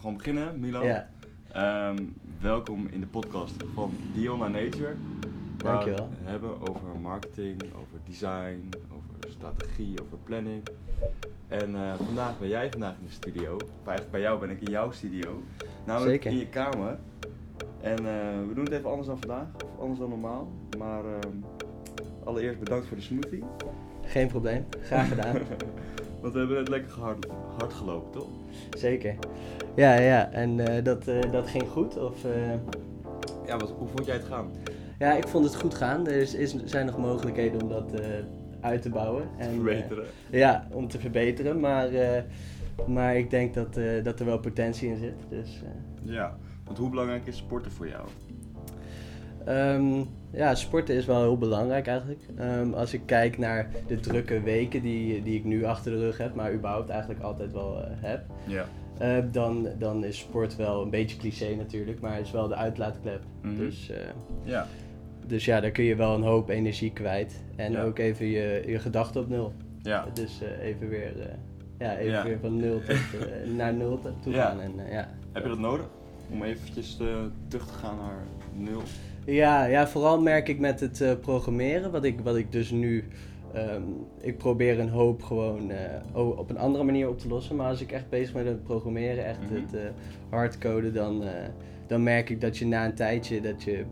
gewoon beginnen, Milan. Ehm, welkom in de podcast van Dion Nature. Waar Dankjewel. we het hebben over marketing, over design, over strategie, over planning. En eh, vandaag ben jij vandaag in de studio. Of eigenlijk bij jou ben ik in jouw studio. Namelijk Zeker. in je kamer. En eh, we doen het even anders dan vandaag, of anders dan normaal. Maar ehm, allereerst bedankt voor de smoothie. geen probleem. Graag gedaan. Want we hebben het lekker hard, hard gelopen, toch? Zeker. Ja, ja. En eh, dat, eh, dat ging goed? Of, eh, Ja, wat, hoe vond jij het gaan? Ja, ik vond het goed gaan. Er is, is, zijn nog mogelijkheden om dat uit te bouwen. En, Verbeteren. ja, om te verbeteren. Maar, maar ik denk dat, dat er wel potentie in zit. Dus, Ja, want hoe belangrijk is sporten voor jou? Ehm, ja, sporten is wel heel belangrijk eigenlijk. Ehm, als ik kijk naar de drukke weken die, die ik nu achter de rug heb, maar überhaupt eigenlijk altijd wel eh, heb, Ja. eh, dan, dan is sport wel een beetje cliché natuurlijk, maar het is wel de uitlaatklep. Mhm. Dus, eh, Ja. dus ja, daar kun je wel een hoop energie kwijt. En Ja. ook even je, je gedachten op nul. Ja. Dus even weer, ja, even weer van nul tot, naar nul toe gaan. En, ja. Heb je dat nodig? Om eventjes terug te gaan naar nul? Ja, ja, vooral merk ik met het eh, programmeren, wat ik, wat ik dus nu. ehm, ik probeer een hoop gewoon eh, op een andere manier op te lossen. Maar als ik echt bezig ben met het programmeren, echt Mhm. het eh, hardcoden, dan, dan merk ik dat je na een tijdje dat je,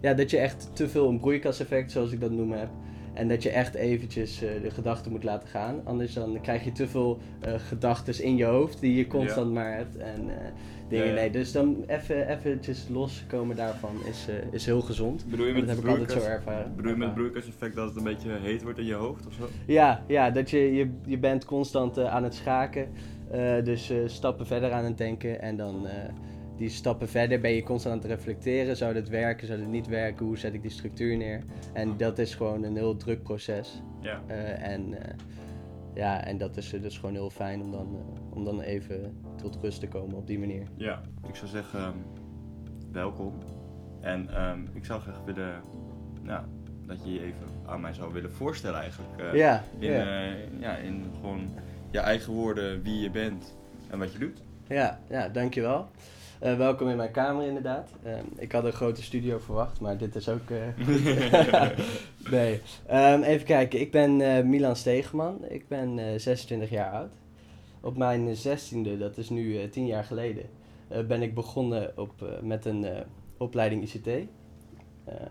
ja, dat je echt te veel een broeikaseffect, zoals ik dat noemen heb. En dat je echt eventjes de gedachten moet laten gaan. Anders dan krijg je te veel gedachten in je hoofd die je constant maar hebt. En dingen. Nee, dus dan even eventjes loskomen daarvan is, eh, is heel gezond. Bedoel je En met dat heb ik altijd zo ervaren. Bedoel je met broeikaseffect dat het een beetje heet wordt in je hoofd of zo? Ja, ja dat je, je, je bent constant eh, aan het schaken. eh, dus eh, stappen verder aan het denken. En dan eh, die stappen verder ben je constant aan het reflecteren. Zou dit werken, zou dit niet werken? Hoe zet ik die structuur neer? En dat is gewoon een heel druk proces. Ja. Eh, en, eh, ja, en dat is eh, dus gewoon heel fijn om dan, eh, om dan even tot rust te komen op die manier. Ja. Ik zou zeggen, ehm, welkom. En ehm, ik zou graag willen, nou, dat je je even aan mij zou willen voorstellen eigenlijk. eh, ja, in, ja. ja, in gewoon je eigen woorden wie je bent en wat je doet. Ja, ja dankjewel. Eh welkom in mijn kamer inderdaad. Ehm, ik had een grote studio verwacht, maar dit is ook goed. nee. Ehm, even kijken, ik ben eh, Milan Stegeman. Ik ben eh 26 jaar oud. Op mijn 16e, dat is nu eh 10 jaar geleden, ben ik begonnen op, met een opleiding ICT.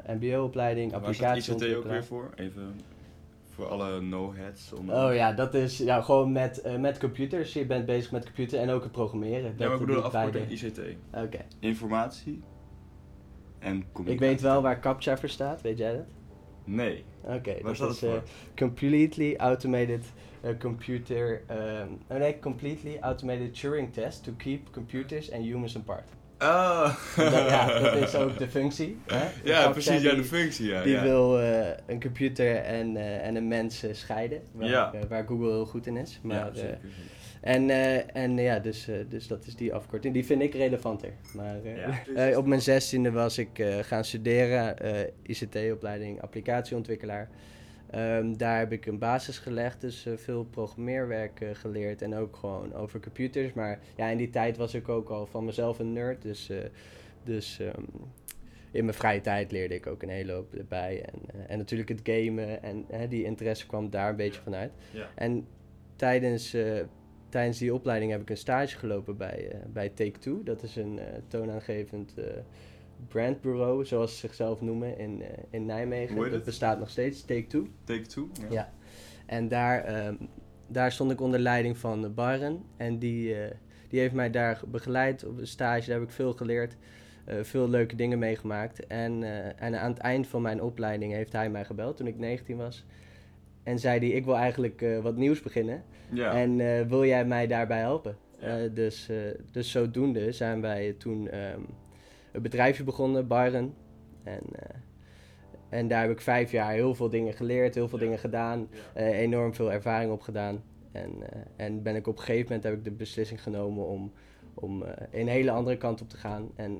MBO-opleiding, Waar staat ICT ook weer voor? Even voor alle no-heads. onder Oh ja, dat is ja, gewoon met, eh, met computers. Je bent bezig met computer en ook het programmeren. Ja, maar ik bedoel doe afkorting beide. ICT. Oké. Informatie en communicatie. Ik weet wel waar CAPTCHA voor staat, weet jij dat? Nee. Oké, Waar dat staat is het voor? eh, Completely Automated eh, Computer... ehm, oh nee, Completely Automated Turing Test to keep computers and humans apart. Dat, ja, dat is ook de functie. Hè? De Ja, precies. Ja, de functie. Ja, Die ja. wil eh, een computer en, eh, en een mens eh, scheiden, waar, Ja. waar Google heel goed in is. Maar, ja, zeker. en, en ja, dus, dus dat is die afkorting. Die vind ik relevanter. Maar Ja. op mijn zestiende was ik gaan studeren, ICT-opleiding applicatieontwikkelaar. Ehm, daar heb ik een basis gelegd, dus eh, veel programmeerwerk eh, geleerd en ook gewoon over computers. Maar ja, in die tijd was ik ook al van mezelf een nerd, dus, eh, dus ehm, in mijn vrije tijd leerde ik ook een hele hoop erbij. En, en natuurlijk het gamen en die interesse kwam daar een beetje vanuit. Ja. En tijdens, tijdens die opleiding heb ik een stage gelopen bij, bij Take-Two. Dat is een toonaangevend brandbureau, zoals ze zichzelf noemen, in, eh, in Nijmegen. Dat bestaat nog steeds, Take-Two. Take two. Ja. En daar, ehm, daar stond ik onder leiding van Barren. En die, eh, die heeft mij daar begeleid op een stage. Daar heb ik veel geleerd. eh, veel leuke dingen meegemaakt. En, en aan het eind van mijn opleiding heeft hij mij gebeld toen ik 19 was. En zei hij, ik wil eigenlijk wat nieuws beginnen. Ja. En wil jij mij daarbij helpen? Ja. Dus, dus zodoende zijn wij toen ehm, een bedrijfje begonnen, Barren. En, eh, en daar heb ik vijf jaar heel veel dingen geleerd, heel veel Ja. dingen gedaan, eh, enorm veel ervaring opgedaan. En, eh, en ben ik op een gegeven moment heb ik de beslissing genomen om, om een hele andere kant op te gaan. En,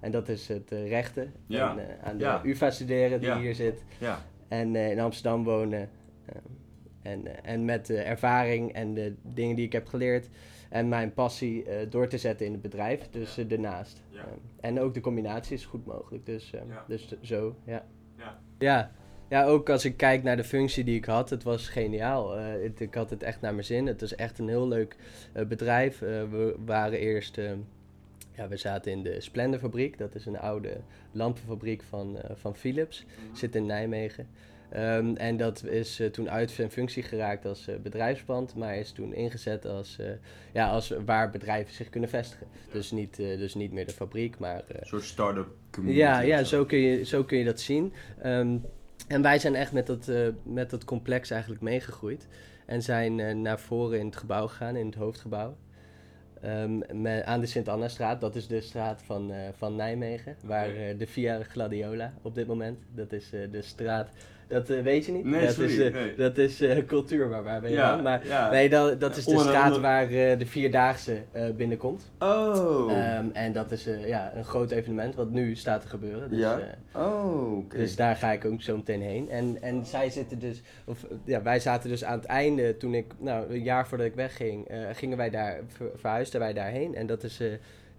en dat is het rechten. Ja. En, aan de Ja. UvA studeren die hier zit. ja. En in Amsterdam wonen. Eh, En, en met de ervaring en de dingen die ik heb geleerd en mijn passie eh, door te zetten in het bedrijf, dus Ja. eh, daarnaast. Ja. Eh, en ook de combinatie is goed mogelijk, dus, eh, Ja. dus zo, ja. Ja. ja. Ja, ook als ik kijk naar de functie die ik had, het was geniaal. Het- ik had het echt naar mijn zin. Het was echt een heel leuk bedrijf. We waren eerst, eh, ja, we zaten in de Splenderfabriek. Dat is een oude lampenfabriek van, van Philips. Zit in Nijmegen. Ehm, en dat is eh, toen uit zijn functie geraakt als eh, bedrijfspand, maar is toen ingezet als, eh, ja, als waar bedrijven zich kunnen vestigen. Dus, niet, dus niet meer de fabriek, maar Een soort start-up community. ja, ja zo, kun je, zo kun je dat zien. Ehm, en wij zijn echt met dat, met dat complex eigenlijk meegegroeid. En zijn naar voren in het gebouw gegaan, in het hoofdgebouw. Ehm, aan de Sint-Anna-straat, dat is de straat van, van Nijmegen. Waar de Via Gladiola op dit moment, dat is de straat. Dat eh, weet je niet? Nee, dat, sorry, is, eh, nee. dat is eh, cultuur waar, waar ben je Ja, van. Maar ja. nee, dat, dat is de Onder straat waar eh, de Vierdaagse eh, binnenkomt. Oh. Ehm, en dat is eh, ja, een groot evenement wat nu staat te gebeuren. Dus, ja? eh, oh, dus daar ga ik ook zo meteen heen. En, en zij zitten dus, of eh, ja, wij zaten dus aan het einde, toen ik, nou, een jaar voordat ik wegging, eh, gingen wij daar, ver- verhuisden wij daarheen. En dat is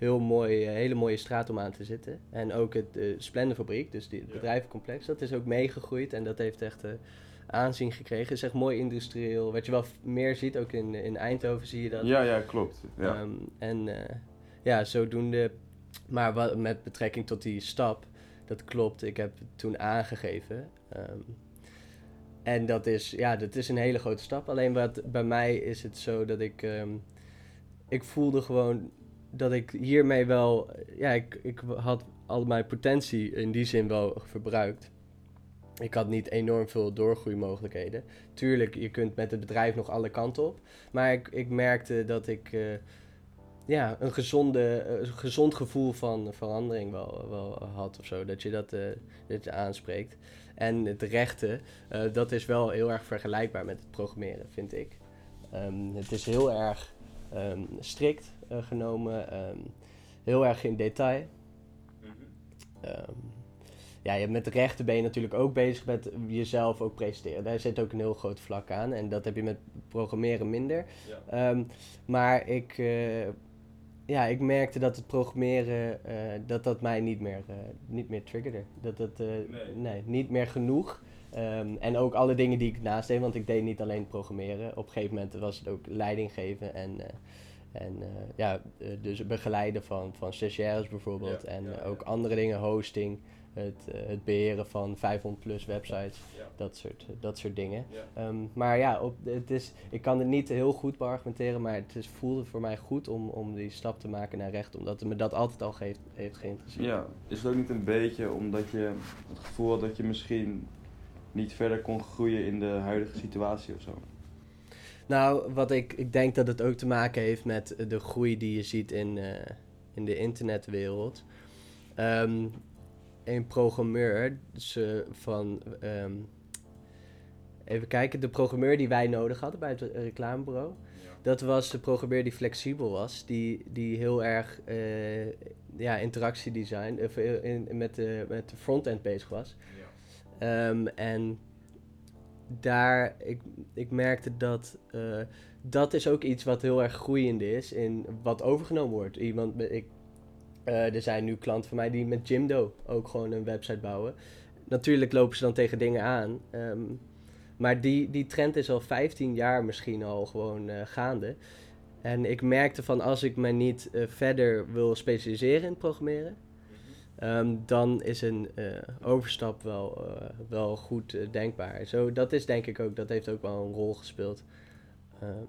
heel mooi, eh, hele mooie straat om aan te zitten. En ook het uh, Splenderfabriek, dus die, het bedrijvencomplex, dat is ook meegegroeid. En dat heeft echt eh, aanzien gekregen. Het is echt mooi industrieel. Wat je wel meer ziet, ook in, in Eindhoven zie je dat. Ja, ja, klopt. Ja. Ehm, en eh, ja, zodoende. Maar wat, met betrekking tot die stap, dat klopt. Ik heb het toen aangegeven. Ehm, en dat is, ja, dat is een hele grote stap. Alleen wat, bij mij is het zo dat ik. ehm, ik voelde gewoon dat ik hiermee wel. Ja, ik, ik had al mijn potentie in die zin wel verbruikt. Ik had niet enorm veel doorgroeimogelijkheden. Tuurlijk, je kunt met het bedrijf nog alle kanten op. Maar ik, ik merkte dat ik eh, ja, een gezonde, eh, gezond gevoel van verandering wel, wel had of zo. Dat je dat, eh, dat je aanspreekt. En het rechten, dat is wel heel erg vergelijkbaar met het programmeren, vind ik. Ehm, het is heel erg ehm, strikt eh, genomen, ehm, heel erg in detail. Ehm, ja, je, met rechten ben je natuurlijk ook bezig met jezelf ook presenteren. Daar zit ook een heel groot vlak aan. En dat heb je met programmeren minder. Ja. Maar ik, eh, ja, ik merkte dat het programmeren, eh, dat dat mij niet meer, niet meer triggerde. Dat dat, Nee. nee. niet meer genoeg. Ehm, en ook alle dingen die ik naast deed, want ik deed niet alleen programmeren. Op een gegeven moment was het ook leiding geven en, eh, en eh, ja, eh, dus begeleiden van, van stagiaires bijvoorbeeld. Ja, en ja, ja. ook andere dingen, hosting, het, het beheren van 500 plus websites, Ja. dat soort, dat soort dingen. Ja. Ehm, maar ja, op, het is, ik kan het niet heel goed beargumenteren, maar het is, voelde voor mij goed om, om die stap te maken naar recht, omdat het me dat altijd al geeft, heeft geïnteresseerd. Ja, is het ook niet een beetje omdat je het gevoel had dat je misschien niet verder kon groeien in de huidige situatie of zo? Nou, wat ik, ik denk dat het ook te maken heeft met de groei die je ziet in, eh, in de internetwereld. Ehm, een programmeur, dus, eh, van. ehm, even kijken, de programmeur die wij nodig hadden bij het reclamebureau. Dat was de programmeur die flexibel was, die, die heel erg eh, ja, interactiedesign of, in, met, de, met de frontend bezig was. Ehm, en daar, ik, ik merkte dat eh, dat is ook iets wat heel erg groeiend is in wat overgenomen wordt. Iemand, ik, eh, er zijn nu klanten van mij die met Jimdo ook gewoon een website bouwen. Natuurlijk lopen ze dan tegen dingen aan. ehm, maar die, die trend is al 15 jaar misschien al gewoon eh, gaande. En ik merkte van als ik me niet verder wil specialiseren in programmeren, Ehm, dan is een eh, overstap wel, eh, wel goed eh, denkbaar. Zo, dat is denk ik ook, dat heeft ook wel een rol gespeeld. Ehm,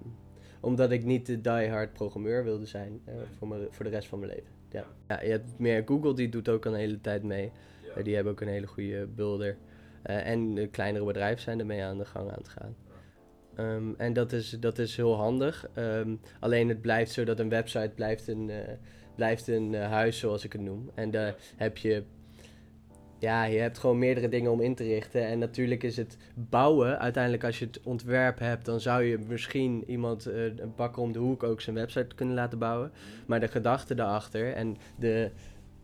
omdat ik niet de diehard programmeur wilde zijn voor, me, voor de rest van mijn leven. Ja. Ja, je hebt meer Google, die doet ook een hele tijd mee. Die hebben ook een hele goede builder. En kleinere bedrijven zijn ermee aan de gang aan het gaan. Ehm, en dat is, dat is heel handig. Alleen het blijft zo dat een website blijft een, blijft een eh, huis zoals ik het noem. En daar heb je... Ja, je hebt gewoon meerdere dingen om in te richten. En natuurlijk is het bouwen, uiteindelijk als je het ontwerp hebt, dan zou je misschien iemand, eh, een bakker om de hoek, ook zijn website kunnen laten bouwen. Maar de gedachte daarachter en de,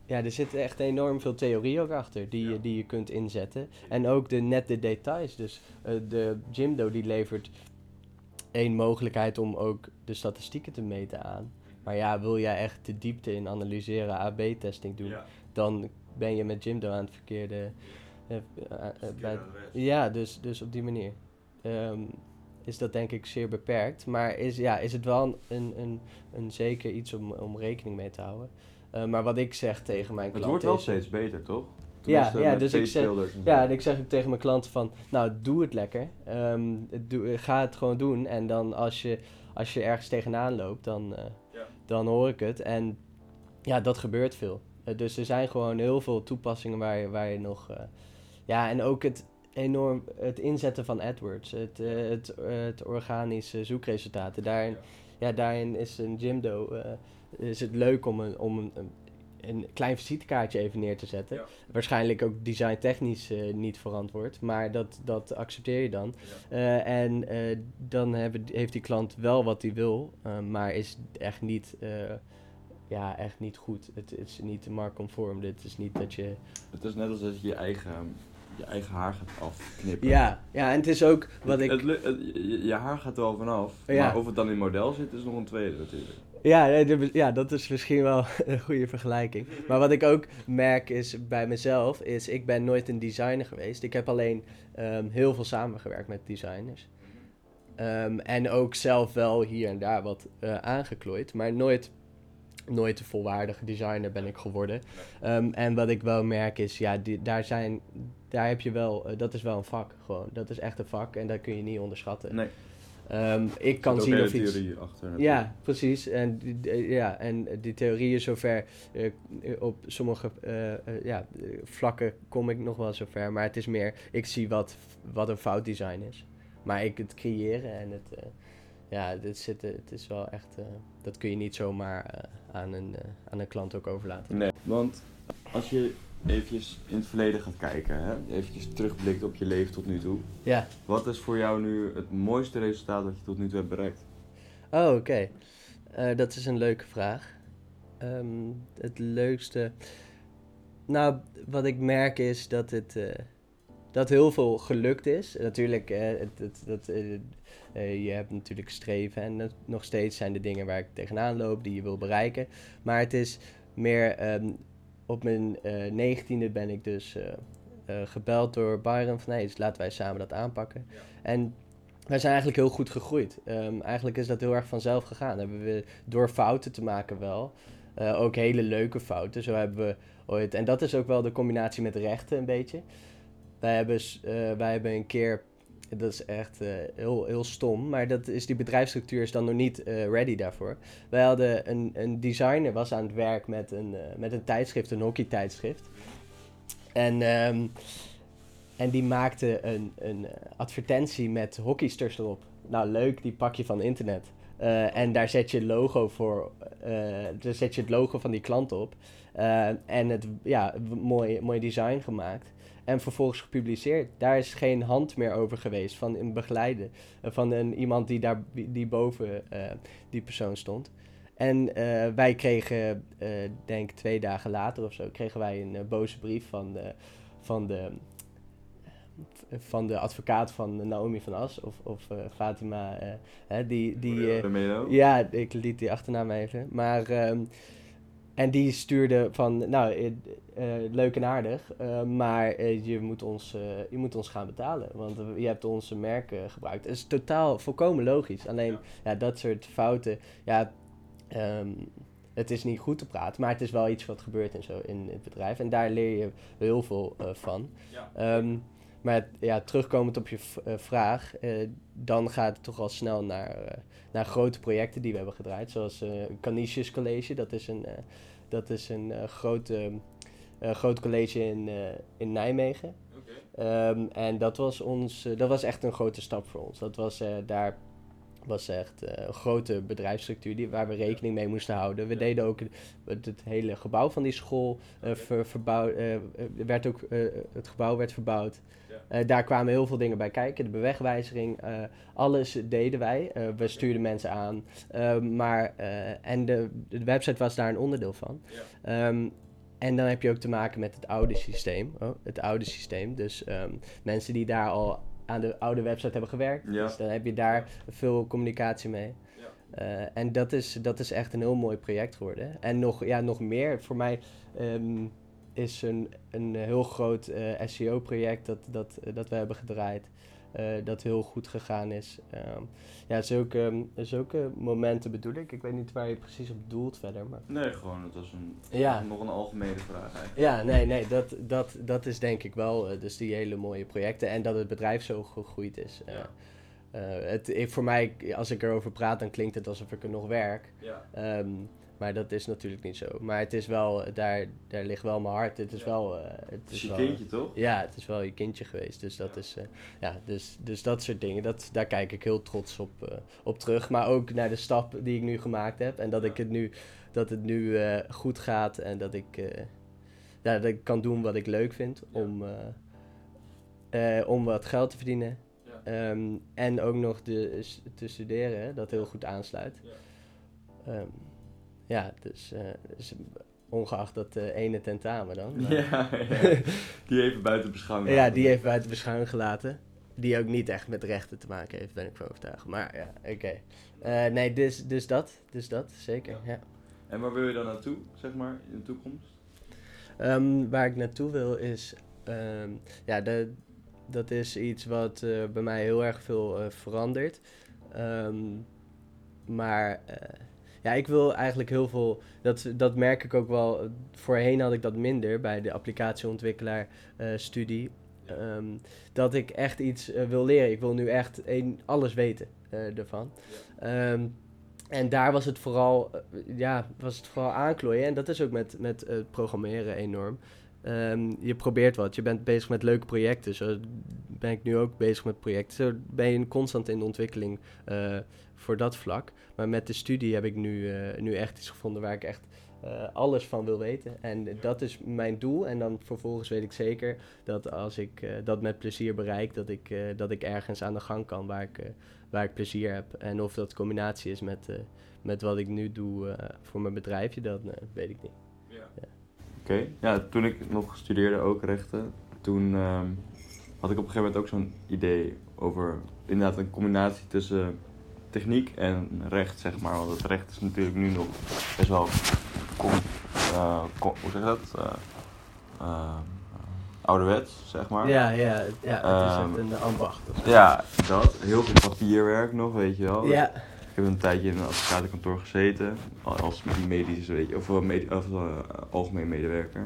ja, er zit echt enorm veel theorie ook achter die, je, die je kunt inzetten. En ook de, net de details. Dus uh, de Jimdo die levert één mogelijkheid om ook de statistieken te meten aan. Maar ja, wil jij echt de diepte in analyseren, AB-testing doen, dan ben je met Jimdo aan het verkeerde... Uh, bij, ja, dus, dus op die manier. Um, is dat denk ik zeer beperkt. Maar is, ja, is het wel een, een, een zeker iets om, om rekening mee te houden. Uh, maar wat ik zeg tegen mijn klanten. Het wordt wel steeds beter, toch? ja, ja, dus ik zeg, ja, ik zeg ook tegen mijn klanten van, nou, doe het lekker. Um, doe, ga het gewoon doen. En dan als je, als je ergens tegenaan loopt, dan, uh. Dan hoor ik het. En ja, dat gebeurt veel. Uh, dus er zijn gewoon heel veel toepassingen waar je, waar je nog... ja, en ook het, enorm het inzetten van AdWords, het, uh, het, het organische zoekresultaten. Daarin, ja. daarin is een Jimdo is het leuk om een, om een, een klein visitekaartje even neer te zetten. Ja. Waarschijnlijk ook designtechnisch niet verantwoord, maar dat, dat accepteer je dan. Ja. en dan hebben, heeft die klant wel wat hij wil, maar is echt niet ja, echt niet goed. Het, het is niet marktconform. Het is niet dat je... Het is net als dat je je eigen je eigen haar gaat afknippen. Ja, ja en het is ook wat ik... Het, je, haar gaat er wel vanaf, ja. maar of het dan in model zit is nog een tweede natuurlijk. Ja, ja, dat is misschien wel een goede vergelijking. Maar wat ik ook merk is bij mezelf, is ik ben nooit een designer geweest. Ik heb alleen um, heel veel samengewerkt met designers. Um, en ook zelf wel hier en daar wat uh, aangeklooid, maar nooit nooit een volwaardige designer ben ik geworden. Um, en wat ik wel merk is, ja, daar zijn, daar heb je wel, uh, dat is wel een vak gewoon. Dat is echt een vak en dat kun je niet onderschatten. Nee. Um, ik kan zien of iets. Achter, ja, precies. En, ja, en die theorieën zover. Uh, op sommige uh, ja, vlakken kom ik nog wel zover. Maar het is meer, ik zie wat, wat een fout design is. Maar ik het creëren en het ja, dit zit, het is wel echt, dat kun je niet zomaar aan, een, aan een klant ook overlaten. Nee, want als je eventjes in het verleden gaat kijken, hè, eventjes terugblikt op je leven tot nu toe. Ja. Wat is voor jou nu het mooiste resultaat dat je tot nu toe hebt bereikt? Oh, oké. Okay. dat is een leuke vraag. Um, het leukste... Nou, wat ik merk is dat het dat heel veel gelukt is. Natuurlijk, uh, het, het, dat, je hebt natuurlijk streven en nog steeds zijn de dingen waar ik tegenaan loop die je wil bereiken. Maar het is meer, um, op mijn negentiende ben ik dus gebeld door Byron van hey, dus laten wij samen dat aanpakken. Ja. En wij zijn eigenlijk heel goed gegroeid. Um, eigenlijk is dat heel erg vanzelf gegaan. Hebben we door fouten te maken wel. ook hele leuke fouten. Zo hebben we ooit. En dat is ook wel de combinatie met rechten een beetje. Wij hebben, uh, wij hebben een keer, dat is echt uh, heel, heel stom, maar dat is, die bedrijfsstructuur is dan nog niet uh, ready daarvoor. Wij hadden een, een designer, was aan het werk met een, met een tijdschrift, een hockeytijdschrift. En, um, en die maakte een, een advertentie met hockeysters erop. Nou, leuk, die pak je van internet. Uh, en daar zet je logo voor, uh, daar zet je het logo van die klant op. Uh, en het, ja, mooi, mooi design gemaakt en vervolgens gepubliceerd. Daar is geen hand meer over geweest van een begeleider, eh, van een, iemand die daar die boven uh, die persoon stond. En uh, wij kregen, uh, denk twee dagen later of zo, kregen wij een boze brief van de, van de, van de advocaat van Naomi van As of, of Fatima. die, die, ja, ik liet die achternaam even. Maar ehm, en die stuurde van, nou, uh, leuk en aardig, uh, maar je, moet ons, je moet ons gaan betalen. Want je hebt onze merken gebruikt. Het is totaal volkomen logisch. Alleen, ja, dat soort fouten, ja, um, het is niet goed te praten, maar het is wel iets wat gebeurt in, zo, in het bedrijf. En daar leer je heel veel van. Ja. Um, maar ja, terugkomend op je vraag, dan gaat het toch al snel naar, naar grote projecten die we hebben gedraaid. Zoals Canisius College, dat is een dat is een grote, uh, groot college in, in Nijmegen. Okay. Um, ehm, en dat was, ons, dat was echt een grote stap voor ons. Dat was daar was echt een grote bedrijfsstructuur die, waar we rekening mee moesten houden. We deden ook het, het, hele gebouw van die school uh, ver, verbouwd. Uh, werd ook, uh, het gebouw werd verbouwd. Ja. daar kwamen heel veel dingen bij kijken. De bewegwijzering, alles deden wij. we stuurden mensen aan. maar, en de, de website was daar een onderdeel van. Um, en dan heb je ook te maken met het oude systeem. Oh, het oude systeem. Dus ehm, mensen die daar al aan de oude website hebben gewerkt. Ja. Dus dan heb je daar veel communicatie mee. Ja. Eh, en dat is, dat is echt een heel mooi project geworden. En nog, ja, nog meer, voor mij ehm, is een, een heel groot eh, SEO-project dat, dat, dat we hebben gedraaid. eh, dat heel goed gegaan is. Ehm, ja, zulke, zulke momenten bedoel ik. Ik weet niet waar je precies op doelt verder. Maar... Nee, gewoon, het was een, Ja. nog een algemene vraag eigenlijk. Ja, nee, nee, dat, dat, dat is denk ik wel. eh, dus die hele mooie projecten en dat het bedrijf zo gegroeid is. Eh, Ja. eh, het, ik, voor mij, als ik erover praat, dan klinkt het alsof ik er nog werk. Ja. Ehm, maar dat is natuurlijk niet zo. Maar het is wel, daar, daar ligt wel mijn hart. Het is Ja. wel. eh, het is is je wel, kindje, toch? Ja, het is wel je kindje geweest. Dus dat Ja. is. eh, ja, dus, dus dat soort dingen. Dat, daar kijk ik heel trots op, eh, op terug. Maar ook naar de stap die ik nu gemaakt heb. En dat Ja. ik het nu, dat het nu goed gaat. En dat ik, ja, dat ik kan doen wat ik leuk vind. Om, om wat geld te verdienen. Ehm, en ook nog de, te studeren, dat heel goed aansluit. Ja. Ja, dus, eh, dus ongeacht dat eh, ene tentamen dan. maar- Ja, ja. die even buiten beschouwing. ja, die heeft buiten beschouwing gelaten. Die ook niet echt met rechten te maken heeft, ben ik van overtuigd. Maar ja, oké. Eh, nee, dus, dus dat. Dus dat, zeker. Ja. Ja. En waar wil je dan naartoe, zeg maar, in de toekomst? Ehm, waar ik naartoe wil is... ehm, ja, de, dat is iets wat bij mij heel erg veel verandert. Ehm, maar ja, ik wil eigenlijk heel veel... Dat, dat merk ik ook wel. Voorheen had ik dat minder bij de applicatieontwikkelaar eh, studie. Ehm, dat ik echt iets eh, wil leren. Ik wil nu echt een, alles weten eh, ervan. Ehm, en daar was het vooral, ja, was het vooral aanklooien. En dat is ook met, met programmeren enorm. Ehm, je probeert wat. Je bent bezig met leuke projecten. Zo ben ik nu ook bezig met projecten. Zo ben je constant in de ontwikkeling voor dat vlak. Maar met de studie heb ik nu, eh, nu echt iets gevonden waar ik echt eh, alles van wil weten. En dat is mijn doel. En dan vervolgens weet ik zeker dat als ik eh, dat met plezier bereik, dat ik, eh, dat ik ergens aan de gang kan waar ik, eh, waar ik plezier heb. En of dat combinatie is met, eh, met wat ik nu doe eh, voor mijn bedrijfje, dat eh, weet ik niet. Ja. Oké, ja, toen ik nog studeerde ook rechten, toen ehm, had ik op een gegeven moment ook zo'n idee over inderdaad een combinatie tussen techniek en recht, zeg maar. Want het recht is natuurlijk nu nog best wel, com, eh, com- hoe zeg je dat? Eh, eh, ouderwets, zeg maar. Ja, ja, ja het is Ehm, echt een ambacht. of zo. Ja, dat. Heel veel papierwerk nog, weet je wel. Ja, heb een tijdje in een advocatenkantoor gezeten, al- als medisch, weet je, of, medi- of eh, algemeen medewerker.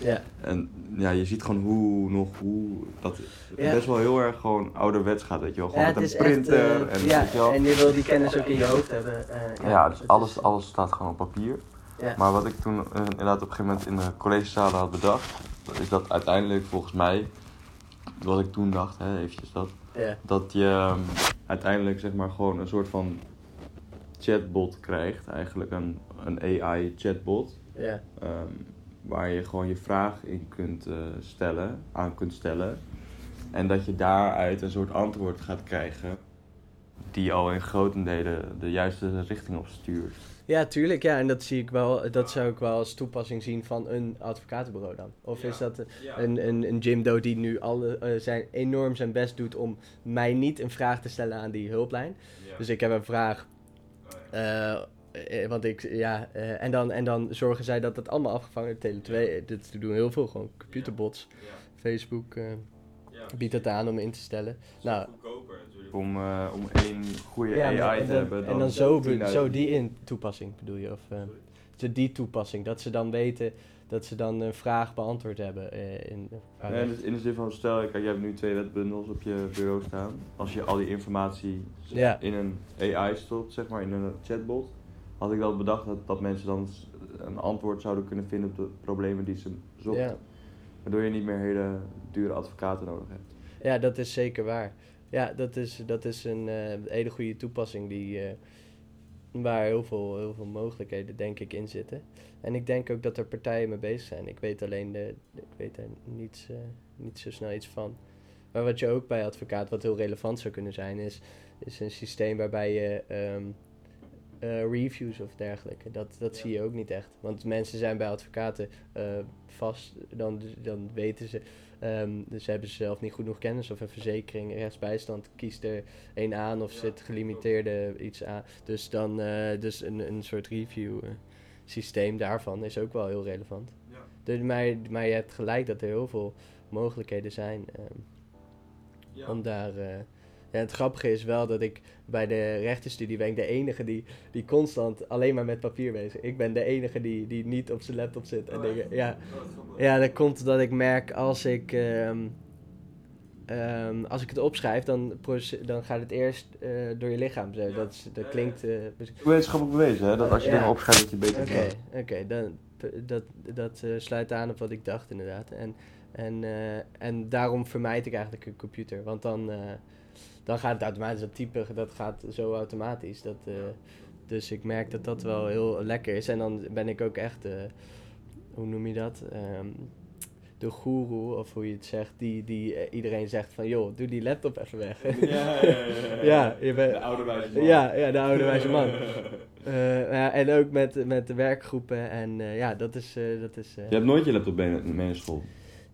ja, En ja, je ziet gewoon hoe nog hoe dat Ja. best wel heel erg gewoon ouderwets gaat, weet je wel. Gewoon ja met een echt, printer eh, en ja, wel. en je wil die kennis ook in je hoofd hebben. eh, ja, dus alles, is- alles staat gewoon op papier. Ja. Maar wat ik toen eh, inderdaad op een gegeven moment in de collegezalen had bedacht, is dat uiteindelijk volgens mij, wat ik toen dacht, hè, eventjes dat, ja, dat je ehm, uiteindelijk zeg maar gewoon een soort van chatbot krijgt, eigenlijk een, een AI chatbot. ja, Ehm, waar je gewoon je vraag in kunt eh, stellen, aan kunt stellen. En dat je daaruit een soort antwoord gaat krijgen die al in grotendelen de juiste richting op stuurt. Ja, tuurlijk. Ja, en dat zie ik wel. Dat zou ik wel als toepassing zien van een advocatenbureau dan. Of Ja. is dat een, een, een Jim Doe die nu alle, eh, zijn, enorm zijn best doet om mij niet een vraag te stellen aan die hulplijn. Dus ik heb een vraag. Eh, eh, want ik, ja, eh, en, dan, en dan zorgen zij dat het allemaal afgevangen wordt. Tele2, eh, dit doen heel veel gewoon computerbots. Facebook eh, biedt het aan om in te stellen. Nou, goedkoper natuurlijk. Om, eh, om één goede Ja, maar- AI te dan, hebben. en dan zo, be- 10.000. zo die in toepassing bedoel je? Of eh, zo die toepassing, dat ze dan weten dat ze dan een vraag beantwoord hebben. eh, in, Nee, in, de, in de zin van, stel, kijk, jij hebt nu twee wetbundels op je bureau staan. Als je al die informatie Ja. in een AI stopt, zeg maar, in een chatbot, had ik wel bedacht dat, dat mensen dan een antwoord zouden kunnen vinden op de problemen die ze zochten. ja. Waardoor je niet meer hele dure advocaten nodig hebt. ja, dat is zeker waar. Ja, dat is, dat is een eh, hele goede toepassing die, eh, waar heel veel, heel veel mogelijkheden denk ik in zitten. En ik denk ook dat er partijen mee bezig zijn. Ik weet alleen de, ik weet er niets, eh, niet zo snel iets van. Maar wat je ook bij advocaat, wat heel relevant zou kunnen zijn, is, is een systeem waarbij je, ehm, eh, reviews of dergelijke. Dat, dat Ja. zie je ook niet echt. Want mensen zijn bij advocaten eh, vast, dan, dan weten ze, ehm, dus hebben ze zelf niet goed genoeg kennis of een verzekering, rechtsbijstand, kiest er een aan of zit gelimiteerde iets aan. Dus dan, eh, dus een, een soort review eh, systeem daarvan is ook wel heel relevant. Ja. Dus, maar, maar je hebt gelijk dat er heel veel mogelijkheden zijn ehm, Ja. om daar... eh, ja, het grappige is wel dat ik bij de rechtenstudie ben ik de enige die, die constant alleen maar met papier bezig Ik ben de enige die, die niet op zijn laptop zit. En Oh, dingen, ja. Oh, ja, dat komt dat ik merk als ik, ehm, ehm, als ik het opschrijf, dan, dan gaat het eerst eh, door je lichaam. Zo. Ja. Dat, is, dat klinkt... eh, Wetenschappelijk bewezen, hè? Dat als je Ja. dingen opschrijft, dat je beter Oké, oké, dan dat, dat eh, sluit aan op wat ik dacht inderdaad. En, en, eh, en daarom vermijd ik eigenlijk een computer. Want dan, eh, dan gaat het automatisch, dat typen, dat gaat zo automatisch. Dat, eh, dus ik merk dat dat wel heel lekker is. En dan ben ik ook echt, eh, hoe noem je dat? Ehm, de goeroe, of hoe je het zegt, die, die eh, iedereen zegt van, joh, doe die laptop even weg. Ja, ja, ja, ja. Ja, je bent- De oude wijze man. Ja, ja, de oude wijze man. Eh, ja, en ook met, met de werkgroepen. En eh, ja, dat is. eh, dat is eh, Je hebt nooit je laptop mee mee naar school.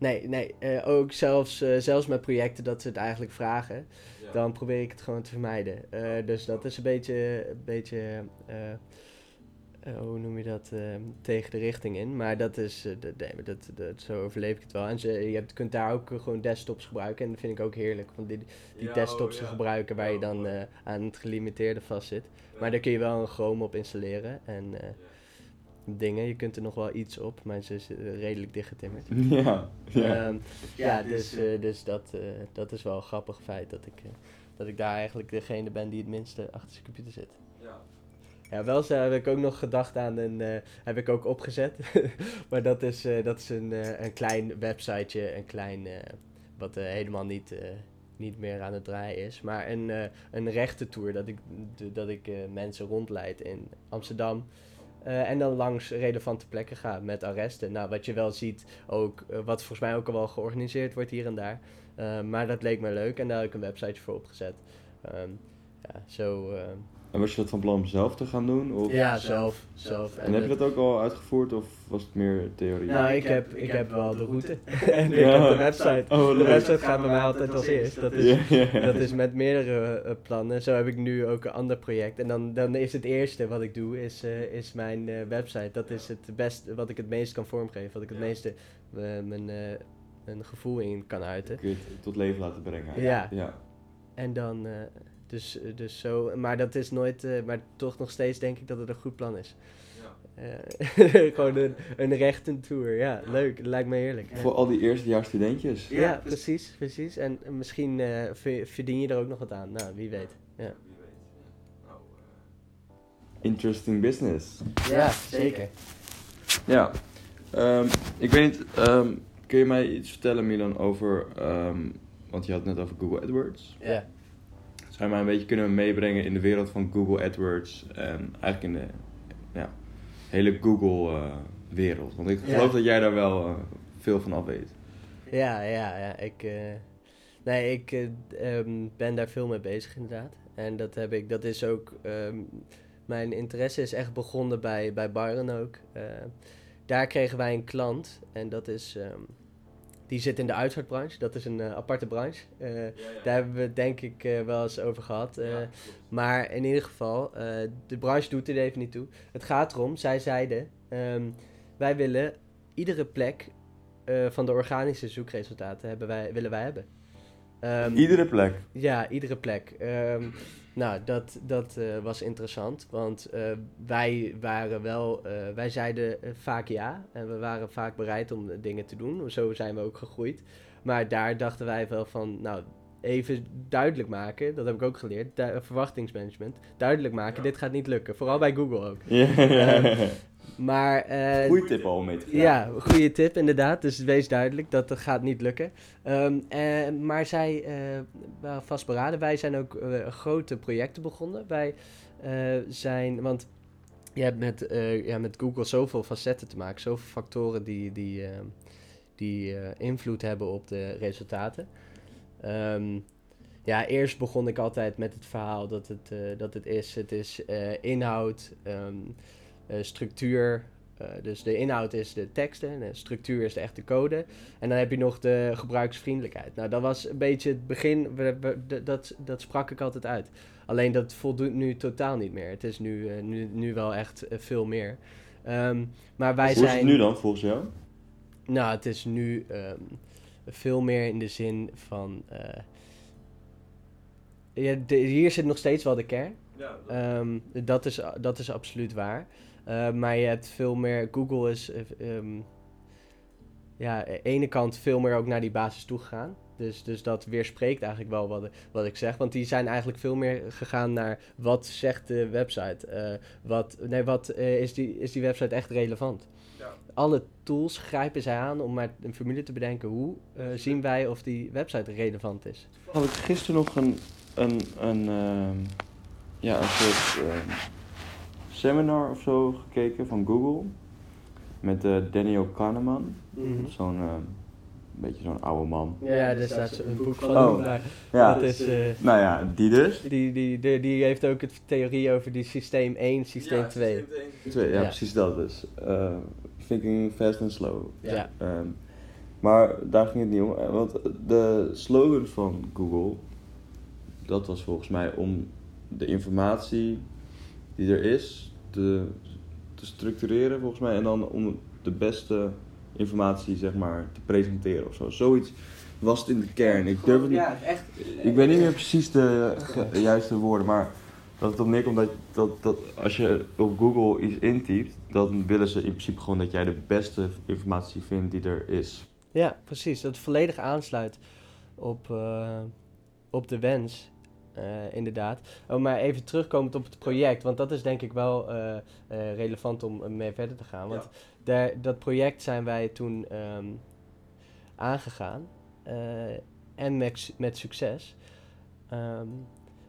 Nee, nee eh, ook zelfs, eh, zelfs met projecten dat ze het eigenlijk vragen. Dan probeer ik het gewoon te vermijden. Eh, dus dat is een beetje. Een beetje hoe noem je dat? eh, tegen de richting in. Maar dat is. dat, nee, dat, dat, zo overleef ik het wel. En ze, je kunt daar ook gewoon desktops gebruiken. En dat vind ik ook heerlijk. Want die, die oh, desktops te gebruiken waar je dan aan het gelimiteerde vastzit. Maar daar kun je wel een Chrome op installeren en dingen. Je kunt er nog wel iets op, maar ze is eh, redelijk dichtgetimmerd. Ja, ja. Ehm, ja, dus, eh, dus dat, eh, dat is wel een grappig feit dat ik, eh, dat ik daar eigenlijk degene ben die het minste achter zijn computer zit. ja. Ja, wel zo heb ik ook nog gedacht aan een, eh, heb ik ook opgezet. maar dat is, eh, dat is een, eh, een klein websiteje, een klein, eh, wat eh, helemaal niet, eh, niet meer aan het draaien is. Maar een, eh een rechtentour, dat ik, dat ik eh, mensen rondleid in Amsterdam. Eh, en dan langs relevante plekken ga met arresten. Nou, wat je wel ziet, ook, eh, wat volgens mij ook al wel georganiseerd wordt hier en daar. Eh, maar dat leek me leuk en daar heb ik een website voor opgezet. Ehm, ja, zo... En was je dat van plan om zelf te gaan doen? Of? ja, zelf. zelf. En heb je dat ook al uitgevoerd of was het meer theorie? Nou, ik heb, ik heb wel de route. en ik Ja. heb de website. Oh, de website gaat bij mij altijd als eerst. Dat is, Ja, ja. dat is met meerdere eh, plannen. Zo heb ik nu ook een ander project. En dan, dan is het eerste wat ik doe, is, eh, is mijn eh, website. Dat is het beste, wat ik het meest kan vormgeven. Wat ik het Ja. meeste mijn, eh, mijn gevoel in kan uiten. Kun je het tot leven laten brengen? Ja. ja. En dan, eh, dus, eh, dus zo. Maar dat is nooit, eh, maar toch nog steeds denk ik dat het een goed plan is. Eh, gewoon een, een rechtentour. Ja, leuk. Lijkt me heerlijk. Voor al die eerstejaars studentjes. Ja, precies, precies. En misschien eh, ver- verdien je er ook nog wat aan. Nou, wie weet. Ja, Interesting business. ja zeker. Ja. Ehm, ik weet niet, ehm, kun je mij iets vertellen Milan over, ehm, want je had het net over Google AdWords. Ja. Mij een beetje kunnen meebrengen in de wereld van Google AdWords en eigenlijk in de ja, hele Google eh, wereld? Want ik Ja. geloof dat jij daar wel eh, veel van af weet. Ja, ja, ja. Ik, eh, nee, ik eh, ehm, ben daar veel mee bezig inderdaad. En dat heb ik, dat is ook, ehm, mijn interesse is echt begonnen bij, bij Byron ook. Daar kregen wij een klant en dat is, ehm, die zit in de uitvaartbranche. Dat is een eh, aparte branche. Eh, Daar hebben we het denk ik eh, wel eens over gehad. eh, maar in ieder geval, de branche doet er even niet toe. Het gaat erom, zij zeiden, ehm, wij willen iedere plek van de organische zoekresultaten hebben wij, willen wij hebben. Ehm, Iedere plek. ja, iedere plek. Ehm, nou, dat, dat eh, was interessant, want eh, wij waren wel, eh, wij zeiden vaak ja en we waren vaak bereid om dingen te doen. Zo zijn we ook gegroeid. Maar daar dachten wij wel van, nou, even duidelijk maken, dat heb ik ook geleerd, du- verwachtingsmanagement. Duidelijk maken, dit gaat niet lukken, vooral bij Google ook. Ja. Maar, Goeie tip al om mee te gaan. ja, goede tip inderdaad. Dus wees duidelijk dat dat gaat niet lukken. Ehm, eh, maar zij eh, waren vastberaden. Wij zijn ook grote projecten begonnen. Wij zijn, want je hebt met, ja, met Google zoveel facetten te maken, zoveel factoren die, die, eh, die invloed hebben op de resultaten. Ehm, ja, eerst begon ik altijd met het verhaal dat het, dat het is. Het is inhoud, ehm, structuur. Eh, dus de inhoud is de teksten, en de structuur is de echte code. En dan heb je nog de gebruiksvriendelijkheid. Nou, dat was een beetje het begin, we- dat, dat sprak ik altijd uit. Alleen dat voldoet nu totaal niet meer. Het is nu, eh, nu, nu wel echt eh, veel meer. Ehm, maar wij Hoe zijn. is het nu dan, volgens jou? Nou, het is nu ehm, veel meer in de zin van. eh, ja, de- hier zit nog steeds wel de kern. Ja, Ehm, dat, is, dat is absoluut waar. Eh, maar je hebt veel meer. Google is. eh, ehm, ja, aan de ene kant veel meer ook naar die basis toegegaan. Dus, dus dat weerspreekt eigenlijk wel wat, wat ik zeg. Want die zijn eigenlijk veel meer gegaan naar wat zegt de website. Eh, wat, nee, wat eh, is, die, is die website echt relevant? Ja. Alle tools grijpen zij aan om maar een formule te bedenken. Hoe eh, zien wij of die website relevant is? Had ik gisteren nog een, een, een, ehm, ja, een soort ehm, seminar of zo gekeken van Google. Met eh Daniel Kahneman. Zo'n ehm, beetje zo'n oude man. Ja, er staat een boek van Oh. daar. Ja, Dat is, eh, nou ja, die dus. die, die, die, die heeft ook het theorie over die systeem 1, systeem 2. Twee, ja, Ja. precies dat dus. Eh, thinking fast and slow. Ja. Ehm, maar daar ging het niet om. eh, Want de slogan van Google, dat was volgens mij om de informatie die er is te, te structureren, volgens mij. En dan om de beste informatie, zeg maar, te presenteren of zo. Zoiets was het in de kern. Ik durf het niet. echt. Ik weet niet meer precies de ge- juiste woorden, maar dat het op neerkomt dat, dat, dat als je op Google iets intypt, dan willen ze in principe gewoon dat jij de beste informatie vindt die er is. Ja, precies. Dat het volledig aansluit op, eh, op de wens. Eh, inderdaad. Oh, maar even terugkomend op het project, want dat is denk ik wel eh, eh, relevant om mee verder te gaan. Want daar, dat project zijn wij toen ehm, aangegaan en met, met succes. Ehm,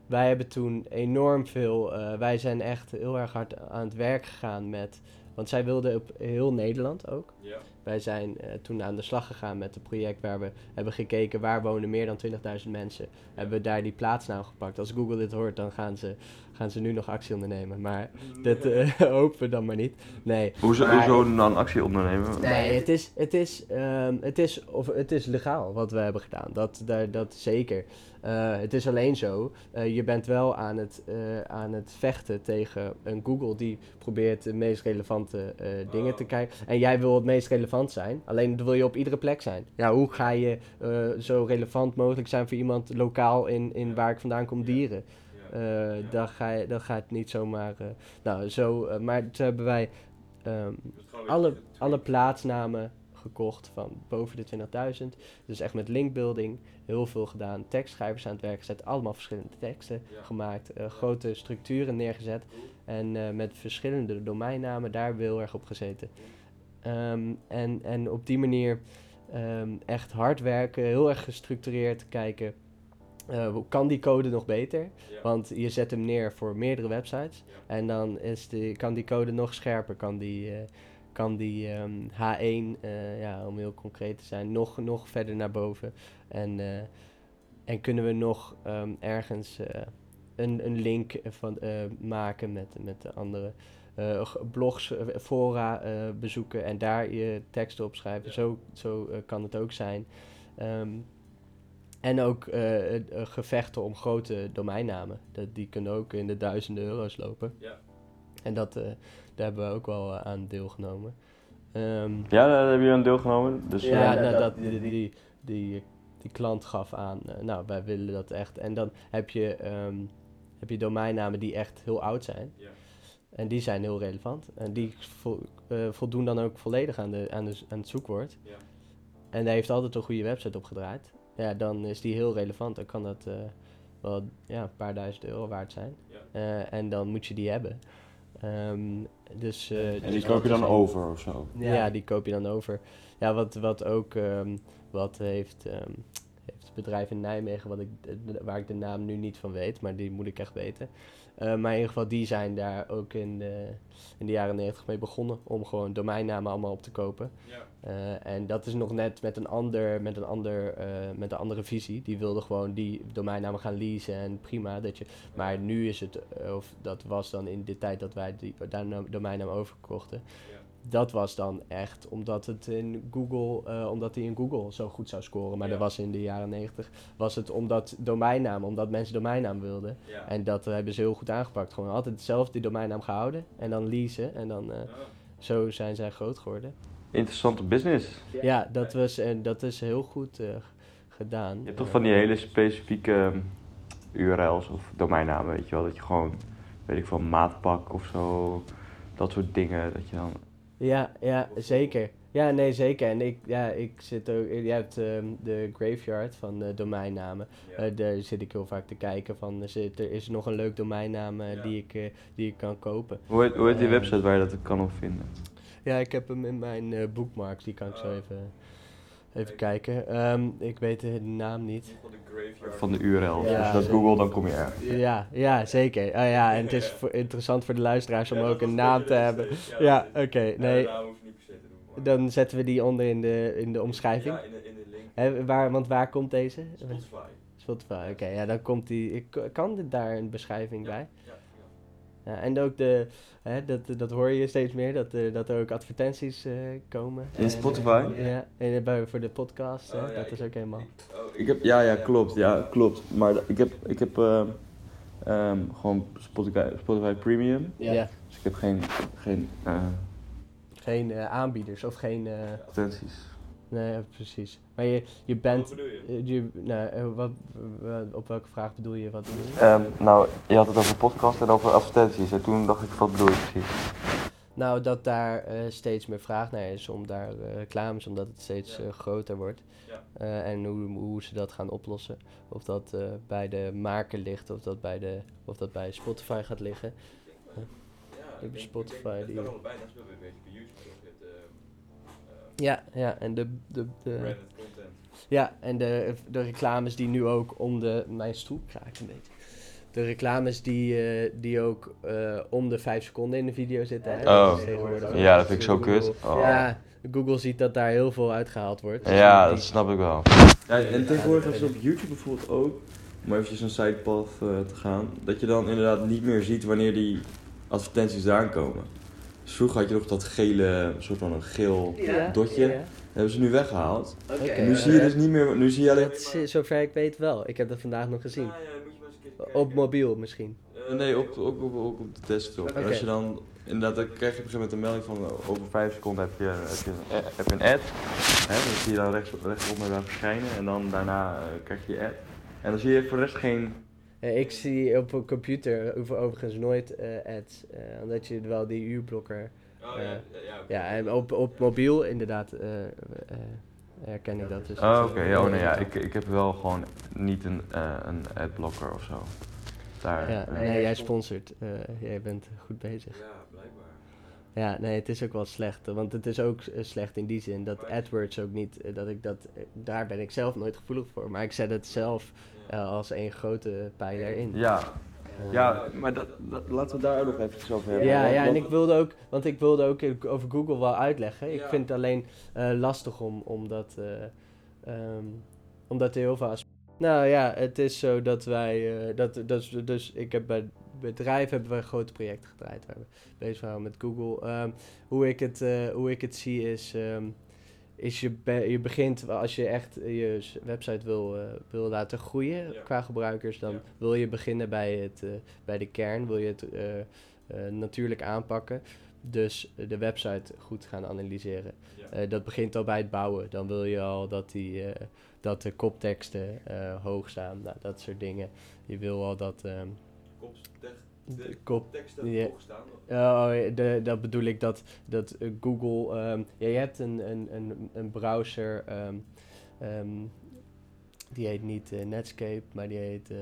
wij hebben toen enorm veel, wij zijn echt heel erg hard aan het werk gegaan met, want zij wilden op heel Nederland ook. Wij zijn eh, toen aan de slag gegaan met een project waar we hebben gekeken waar wonen meer dan 20.000 mensen. Hebben we daar die plaatsnaam gepakt. Als Google dit hoort, dan gaan ze, gaan ze nu nog actie ondernemen. Maar dat eh, hopen we dan maar niet. Nee. Hoezo, Maar- hoezo dan actie ondernemen? Nee, het is, het, is, ehm, het, is, of, het is legaal wat we hebben gedaan. Dat, daar, dat zeker. Eh, het is alleen zo, eh, je bent wel aan het, eh, aan het vechten tegen een Google die probeert de meest relevante dingen te kijken. En jij wil het meest relevant zijn, alleen wil je op iedere plek zijn. Ja, hoe ga je zo relevant mogelijk zijn voor iemand lokaal in, in waar ik vandaan kom, dieren? Dan, ga je, dan gaat het niet zomaar. eh, nou, zo. maar toen hebben wij ehm, alle, alle plaatsnamen gekocht van boven de 20.000. Dus echt met linkbuilding, heel veel gedaan. Tekstschrijvers aan het werk gezet, allemaal verschillende teksten Ja. gemaakt. eh, grote structuren neergezet. En eh, met verschillende domeinnamen daar heel erg op gezeten. Ehm, en, en op die manier ehm, echt hard werken, heel erg gestructureerd kijken. eh, kan die code nog beter? Want je zet hem neer voor meerdere websites. En dan is die, kan die code nog scherper. Kan die, kan die ehm, H1, eh, ja, om heel concreet te zijn, nog, nog verder naar boven. En, eh, en kunnen we nog ehm, ergens eh, een, een link van, maken met, met de andere blogs, fora bezoeken en daar je teksten opschrijven. Zo, zo eh, kan het ook zijn. Ehm, en ook gevechten om grote domeinnamen. Dat, die kunnen ook in de duizenden euro's lopen. Ja. En dat, daar hebben we ook wel eh, aan deelgenomen. Ehm, Ja, daar heb je aan deelgenomen. Dus, ja, eh, nou, dat, die, die, die, die klant gaf aan, eh, nou, wij willen dat echt. En dan heb je, ehm, heb je domeinnamen die echt heel oud zijn. Ja. En die zijn heel relevant. En die vo- eh, voldoen dan ook volledig aan, de, aan, de, aan het zoekwoord. Ja. En daar heeft altijd een goede website op gedraaid. Ja, dan is die heel relevant. Dan kan dat eh, wel ja, een paar duizend euro waard zijn. Ja. Eh, en dan moet je die hebben. Ehm, dus, eh, en dus die koop je dan over of zo. ja. die koop je dan over. Ja, wat, wat ook ehm, wat heeft, ehm, heeft het bedrijf in Nijmegen, wat ik, waar ik de naam nu niet van weet, maar die moet ik echt weten. Eh, maar in ieder geval, die zijn daar ook in de, in de jaren 90 mee begonnen om gewoon domeinnamen allemaal op te kopen. Ja. Eh, en dat is nog net met een, ander, met, een ander, eh, met een andere visie. Die wilde gewoon die domeinnamen gaan leasen en prima. Dat je, maar nu is het, of dat was dan in de tijd dat wij die dom- domeinnaam overkochten. Dat was dan echt omdat het in Google, eh, omdat hij in Google zo goed zou scoren. Maar Ja. dat was in de jaren 90 was het omdat domeinnaam, omdat mensen domeinnaam wilden. Ja. En dat eh, hebben ze heel goed aangepakt. Gewoon altijd hetzelfde die domeinnaam gehouden en dan leasen. En dan eh, zo zijn zij groot geworden. Interessante business. Ja, dat, was, en dat is heel goed eh, gedaan. Je hebt toch van die hele specifieke URL's of domeinnamen, weet je wel. Dat je gewoon, weet ik veel, maatpak of zo, dat soort dingen. Dat je dan... Ja, ja, zeker. Ja, nee, zeker. En ik, ja, ik zit ook... Je hebt ehm, de graveyard van de domeinnamen. Eh, daar zit ik heel vaak te kijken van... Zit, er is nog een leuk domeinnaam eh, Ja. die, ik, eh, die ik kan kopen. Hoe heet, hoe heet die Ehm, website waar je dat kan op vinden? Ja, ik heb hem in mijn eh bookmarks. Die kan ik zo Oh. even, even kijken. Ehm, ik weet de naam niet. Van de URL. Ja, Als je dat zeker. googelt, dan kom je er. Ja, ja, zeker. Oh, ja, en het is voor- interessant voor de luisteraars om ook een naam te hebben. Ja, oké. nee, dan zetten we die onder in de, in de omschrijving. in de, in de link. Hè, waar, want waar komt deze? Spotify. Spotify, oké. ja, dan komt die... Ik, kan dit daar een beschrijving bij? Ja, Ja, en ook de... Hè, dat, dat hoor je steeds meer, dat, eh, dat er ook advertenties eh, komen. In Spotify? eh, ja, en eh, bij, voor de podcast, hè, Oh, ja, dat ik- is ook helemaal... Ik heb, ja, ja, klopt. Ja, klopt. Maar ik heb, ik heb ehm, ehm, gewoon Spotify, Spotify Premium. Ja. Dus ik heb geen, geen eh, Geen eh, aanbieders of geen... eh, advertenties. Nee, precies. Maar je, je bent... bedoel je? eh, je nou, eh, wat, wat- op welke vraag bedoel je? Wat bedoel je? Ehm, nou, je had het over podcast en over advertenties. En toen dacht ik, wat bedoel je precies? Nou, dat daar eh, steeds meer vraag naar is om daar eh, reclames, omdat het steeds Ja. eh, groter wordt. Ja. Eh, en hoe, hoe ze dat gaan oplossen. Of dat eh, bij de maker ligt, of dat bij, de, of dat bij Spotify gaat liggen. Ik heb Spotify die- allebei, dat speelt een beetje YouTube Ja, ja, en de, de, de, content. ja, en de, de reclames die nu ook om de. Mijn stoel kraakt een beetje. De reclames die, eh, die ook eh, om de 5 seconden in de video zitten. Hè? Oh. Dat Ja, dat vind ik zo kut. Oh. Ja, Google ziet dat daar heel veel uitgehaald wordt. Ja, Die- dat snap ik wel. Ja, en tegenwoordig hebben ze op YouTube bijvoorbeeld ook, om eventjes een sidepath eh, te gaan, dat je dan inderdaad niet meer ziet wanneer die advertenties eraan komen. Dus vroeger had je nog dat gele, soort van een geel Ja, dotje. ja. Dat hebben ze nu weggehaald. Oké. En nu zie je dus niet meer, nu zie je alleen... Dat is, zover ik weet wel. Ik heb dat vandaag nog gezien. Ah, ja, moet je maar eens een keer Op mobiel misschien. Eh, nee, op, op, op, op, op de desktop. En als je dan, inderdaad, dan krijg je op een gegeven moment een melding van eh, over 5 seconden heb je, heb je, een, heb je een ad. Hè, dan zie je dan rechts, rechtsop naar daar verschijnen en dan daarna eh, krijg je je ad. En dan zie je voor de rest geen... Eh, ik zie op een computer over- overigens nooit eh, ads. eh, omdat je wel die uurblokker... Oh, ja, ja, Ja, en op, op mobiel inderdaad eh, eh, herken ik dat. Dus Oh, oké. Ja, oh, nee, ja. Ik, ik heb wel gewoon niet een, eh een adblocker of zo. Daar, Ja, nee, jij sponsort. eh, jij bent goed bezig. Ja. Ja, nee, het is ook wel slecht. Want het is ook eh, slecht in die zin dat AdWords ook niet, eh, dat ik dat, eh, daar ben ik zelf nooit gevoelig voor. Maar ik zet het zelf eh, als één grote pijler in. Ja, Eh, ja maar dat, dat, laten we daar ook nog even over hebben. Ja, Want- ja, en ik wilde ook, want ik wilde ook eh, over Google wel uitleggen. Ik Ja. vind het alleen eh, lastig om, omdat, eh ehm, omdat er heel veel Nou ja, het is zo dat wij, eh, dat, dat, is- dus ik heb bij bedrijf hebben wij grote projecten gedraaid. Waar we bezig waren met Google. Ehm, hoe, ik het, eh, hoe ik het zie is, ehm, is je, be- je begint, als je echt je website wil, eh, wil laten groeien Ja. qua gebruikers, dan Ja. wil je beginnen bij, het, eh, bij de kern, wil je het natuurlijk aanpakken. Dus de website goed gaan analyseren. Ja. Dat begint al bij het bouwen. Dan wil je al dat, die, dat de kopteksten hoog staan, nou, dat soort dingen. Je wil al dat ehm, de kop, teksten Ja. staan. Oh, de, dat bedoel ik dat, dat eh, Google. ehm, ja, je hebt een, een, een, een browser. ehm, ehm, die heet niet eh, Netscape, maar die heet. eh,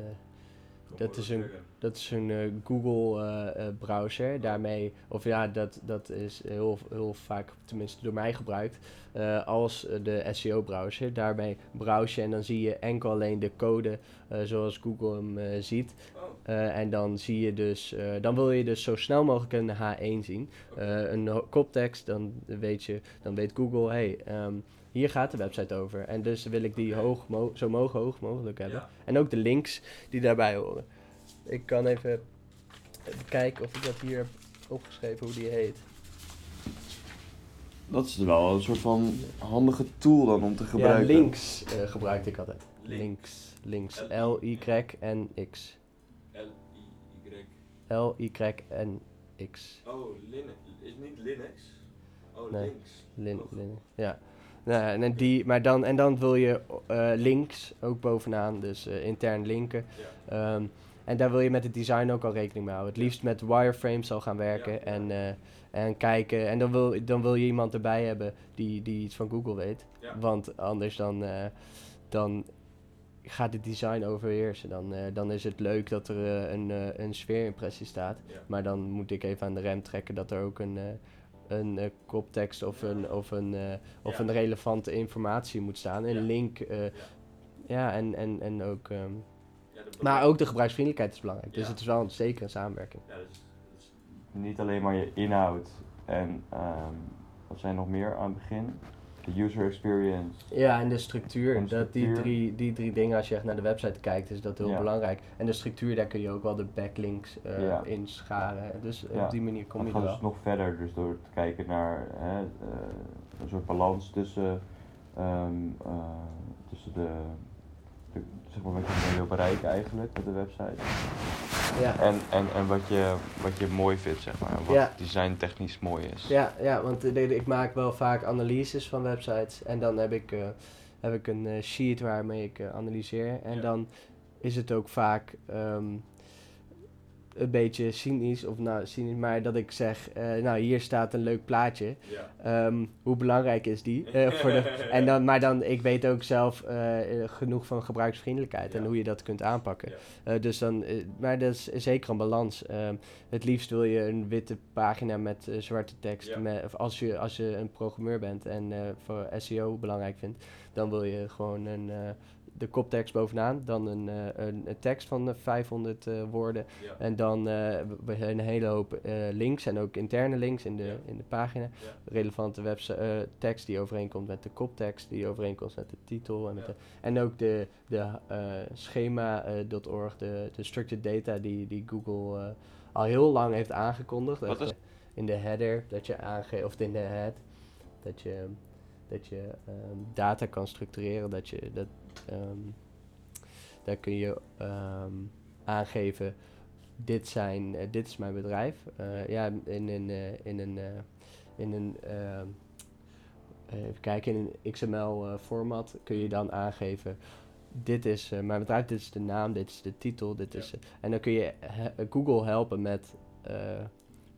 dat is een, dat is een Google eh, eh, browser. Daarmee, of ja, dat, dat is heel, heel vaak, tenminste door mij gebruikt, eh, als de SEO browser. Daarmee browse je en dan zie je enkel alleen de code zoals Google hem ziet. Oh, en dan zie je dus, dan wil je dus zo snel mogelijk een H1 zien. Een koptekst, dan weet je, dan weet Google, hey, ehm, hier gaat de website over. En dus wil ik die hoog mo- zo moog, hoog mogelijk hebben. Ja. En ook de links die daarbij horen. Ik kan even, even kijken of ik dat hier heb opgeschreven, hoe die heet. Dat is wel een soort van handige tool dan om te Ja, gebruiken. links eh, gebruikte ik altijd. Links. Links, L-Y-N-X. L-I-Y. L-Y-N-X. Oh, Linux. Is niet Linux? Oh, Nee. links. Lin, Oh. lin, ja. Nou, en, die, maar dan, en dan wil je eh, links ook bovenaan, dus eh, intern linken. Ja. Ehm, en daar wil je met het design ook al rekening mee houden. Het liefst met wireframes al gaan werken Ja. En, eh, en kijken. En dan wil, dan wil je iemand erbij hebben die, die iets van Google weet. Want anders dan, dan gaat het design overheersen. Dan, dan is het leuk dat er een, een sfeerimpressie staat. Ja. Maar dan moet ik even aan de rem trekken dat er ook een, een eh, koptekst of, een, of, een, eh, of Ja. een relevante informatie moet staan. Een Ja. link. eh, Ja. ja, en, en, en ook. ehm, Ja, de- maar ook de gebruiksvriendelijkheid is belangrijk. Dus het is wel een, zeker een samenwerking. Ja, dus, dus niet alleen maar je inhoud en ehm, wat zijn nog meer aan het begin? De user experience. Ja, en de structuur. En de Dat die, drie, die drie dingen, als je echt naar de website kijkt, is dat heel Ja. belangrijk. En de structuur, daar kun je ook wel de backlinks Ja. in scharen. Dus Ja. op die manier kom Het je gaat er dus wel. nog verder, dus door te kijken naar hè, eh, een soort balans tussen, ehm, eh, tussen de, zeg maar wat je wil bereiken eigenlijk met de website. Ja. En, en, en wat, je, wat je mooi vindt, zeg maar. Wat Ja. designtechnisch mooi is. Ja, ja want eh, ik maak wel vaak analyses van websites. En dan heb ik, eh, heb ik een eh, sheet waarmee ik analyseer. En Ja. dan is het ook vaak ehm, een beetje cynisch, of nou cynisch, maar dat ik zeg, eh, nou hier staat een leuk plaatje. Ja. Ehm, hoe belangrijk is die? Eh, voor de, en dan, maar dan, ik weet ook zelf eh, genoeg van gebruiksvriendelijkheid en hoe je dat kunt aanpakken. Ja. Dus dan, maar dat is zeker een balans. Ehm, het liefst wil je een witte pagina met zwarte tekst. Met, of als, je, als je een programmeur bent en voor SEO belangrijk vindt, dan wil je gewoon een, de koptekst bovenaan, dan een, eh, een, een tekst van eh, 500 eh, woorden. Ja. En dan eh, een hele hoop eh, links en ook interne links in de, Ja. in de pagina. Relevante website, eh, tekst die overeenkomt met de koptekst, die overeenkomt met de titel. En, met de, en ook de, de eh, schema.org, de, de structured data die, die Google eh, al heel lang heeft aangekondigd. Wat is- In de header, dat je aangeeft, of in de head, dat je, dat je ehm, data kan structureren, dat je dat, ehm, daar kun je ehm, aangeven, dit, zijn, eh, dit is mijn bedrijf. Eh, ja, in een, eh, in een, in een ehm, even kijken, in een XML-format kun je dan aangeven, dit is mijn bedrijf, dit is de naam, dit is de titel, dit Ja. is... en dan kun je he- Google helpen met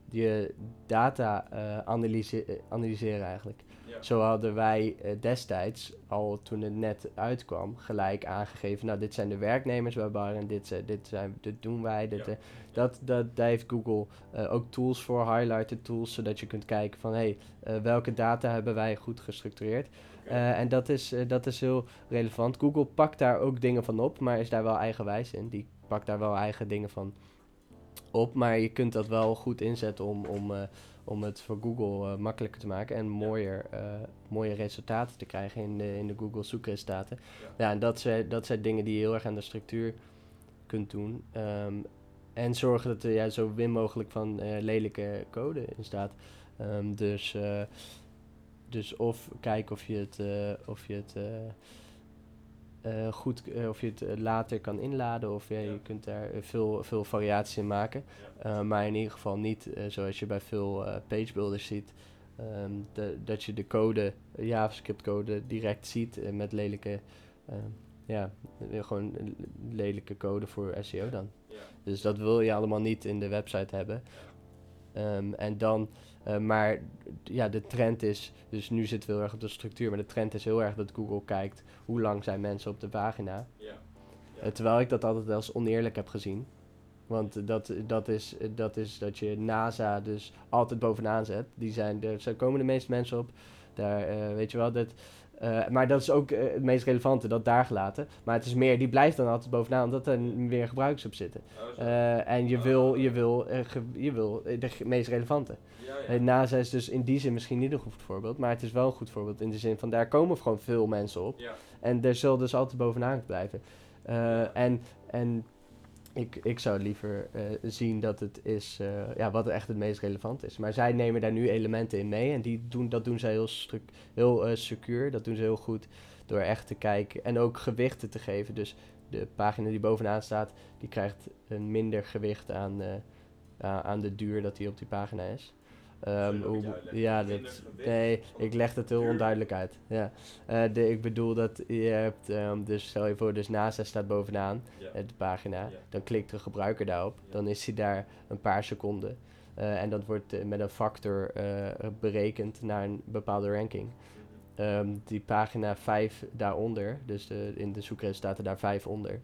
je data analyse- analyseren eigenlijk. Ja. Zo hadden wij eh, destijds, al toen het net uitkwam, gelijk aangegeven, nou dit zijn de werknemers bij Bar en dit, zijn- dit, zijn, dit doen wij. Dit, Ja. eh, dat, dat, daar heeft Google eh, ook tools voor, highlighted tools, zodat je kunt kijken van hé, hey, welke data hebben wij goed gestructureerd. Eh, en dat is, eh, dat is heel relevant. Google pakt daar ook dingen van op, maar is daar wel eigenwijs in. Die pakt daar wel eigen dingen van op, maar je kunt dat wel goed inzetten om, om, eh, om het voor Google eh, makkelijker te maken en mooier, eh, mooie resultaten te krijgen in de, in de Google zoekresultaten. Ja. Ja, en dat zijn, dat zijn dingen die je heel erg aan de structuur kunt doen. Ehm, en zorgen dat er ja, zo min mogelijk van eh, lelijke code in staat. Ehm, dus, dus of kijken of je het, of je het eh, goed, eh, of je het eh, later kan inladen. Of ja, Ja. je kunt daar veel, veel variaties in maken. Maar in ieder geval niet zoals je bij veel pagebuilders ziet. ehm, de, dat je de code, JavaScript code, direct ziet met lelijke, ehm, ja, gewoon lelijke code voor SEO dan. Dus dat wil je allemaal niet in de website hebben. Ehm, en dan, eh, maar ja, de trend is, dus nu zitten we heel erg op de structuur, maar de trend is heel erg dat Google kijkt hoe lang zijn mensen op de pagina. Ja. Eh, terwijl ik dat altijd als oneerlijk heb gezien. Want dat, dat, is, dat is dat je NASA dus altijd bovenaan zet. Die zijn, daar komen de meeste mensen op. Daar, eh, weet je wel, dat, eh, maar dat is ook eh, het meest relevante, dat daar gelaten. Maar het is meer, die blijft dan altijd bovenaan, omdat er weer gebruikers op zitten. Oh, Eh, en je wil, je, wil, ge- je wil de meest relevante. ja, Eh, NASA is dus in die zin misschien niet een goed voorbeeld, maar het is wel een goed voorbeeld in de zin van daar komen gewoon veel mensen op. ja. En er zal dus altijd bovenaan blijven. En en ik, ik zou liever eh, zien dat het is eh, ja, wat echt het meest relevant is. Maar zij nemen daar nu elementen in mee en die doen, dat doen zij heel, heel eh, secuur. Dat doen ze heel goed door echt te kijken en ook gewichten te geven. Dus de pagina die bovenaan staat, die krijgt een minder gewicht aan, aan de duur dat die op die pagina is. Ehm, hoe- ja, dat, nee, ik leg het heel onduidelijk uit. Ja. Eh, de, ik bedoel dat je hebt, ehm, dus stel je voor, dus NASA staat bovenaan, eh, de pagina. Dan klikt de gebruiker daarop. Dan is hij daar een paar seconden. Eh, en dat wordt met een factor berekend naar een bepaalde ranking. Ehm, die pagina 5 daaronder, dus de, in de zoekresultaten daar 5 onder,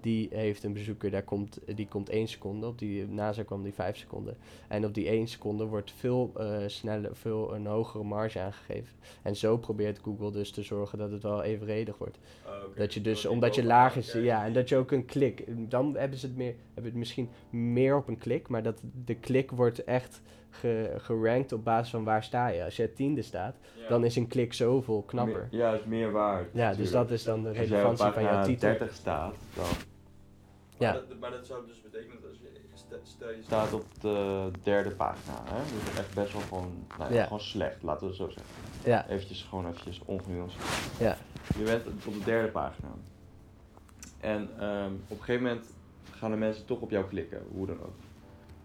die heeft een bezoeker, daar komt, die komt 1 seconde, op die NASA kwam die 5 seconden. En op die 1 seconde wordt veel eh, sneller, veel een hogere marge aangegeven. En zo probeert Google dus te zorgen dat het wel evenredig wordt. Oh, oké. Dat je dus, omdat je laag is, ja, en dat je ook een klik, dan hebben ze het, meer, hebben het misschien meer op een klik, maar dat de klik wordt echt ge, gerankt op basis van waar sta je. Als je tiende staat, ja. dan is een klik zoveel knapper. Meer- ja, het is meer waard. Ja, dus dat is dan de Als relevantie van jouw titel. 30 staat, dan... Ja. Maar, dat, maar dat zou dus betekenen dat als je... Stel je staat op de derde pagina, hè? Dus echt best wel gewoon, nou ja, Ja. gewoon slecht, laten we het zo zeggen. Ja, Eventjes, gewoon eventjes ongenuanceerd. ja, Je bent op de derde pagina. En ehm, op een gegeven moment gaan de mensen toch op jou klikken, hoe dan ook.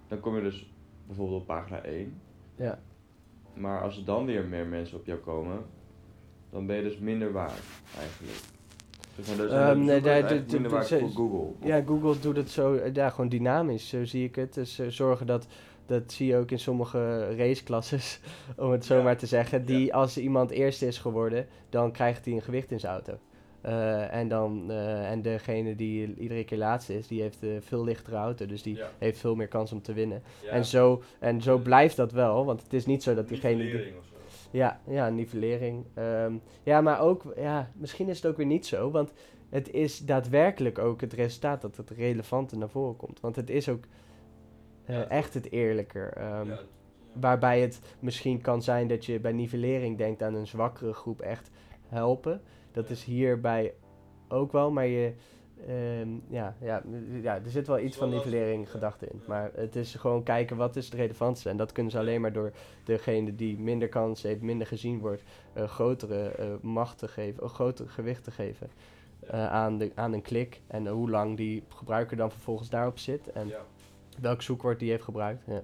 Dan kom je dus bijvoorbeeld op pagina 1. ja. Maar als er dan weer meer mensen op jou komen, dan ben je dus minder waard eigenlijk. Dus dan zijn de Ehm, nee, de- minder waard voor Google. Ja, Google doet het zo, eh, ja, gewoon dynamisch, zo zie ik het. Dus eh, zorgen dat, dat zie je ook in sommige raceklasses, om het zo Ja. maar te zeggen. Die als iemand eerste is geworden, dan krijgt hij een gewicht in zijn auto. Eh, en, dan, eh, en degene die iedere keer laatste is, die heeft een veel lichtere auto. Dus die Ja. heeft veel meer kans om te winnen. Ja. En, zo, en zo blijft dat wel, want het is niet zo dat diegene... die- ja, ja, nivellering. Ehm, ja, maar ook, ja, misschien is het ook weer niet zo, want het is daadwerkelijk ook het resultaat dat het relevante naar voren komt. Want het is ook Ja, echt het eerlijker. ehm, Waarbij het misschien kan zijn dat je bij nivellering denkt aan een zwakkere groep echt helpen. Dat is hierbij ook wel, maar je, ehm, ja, ja, ja, er zit wel iets van nivellering ja. gedachte in. Ja. Maar het is gewoon kijken wat is het relevantste. En dat kunnen ze alleen maar door degene die minder kans heeft, minder gezien wordt, een grotere eh, macht te geven, een groter gewicht te geven eh, aan, de, aan een klik. En hoe lang die gebruiker dan vervolgens daarop zit en ja. welk zoekwoord die heeft gebruikt. Ja.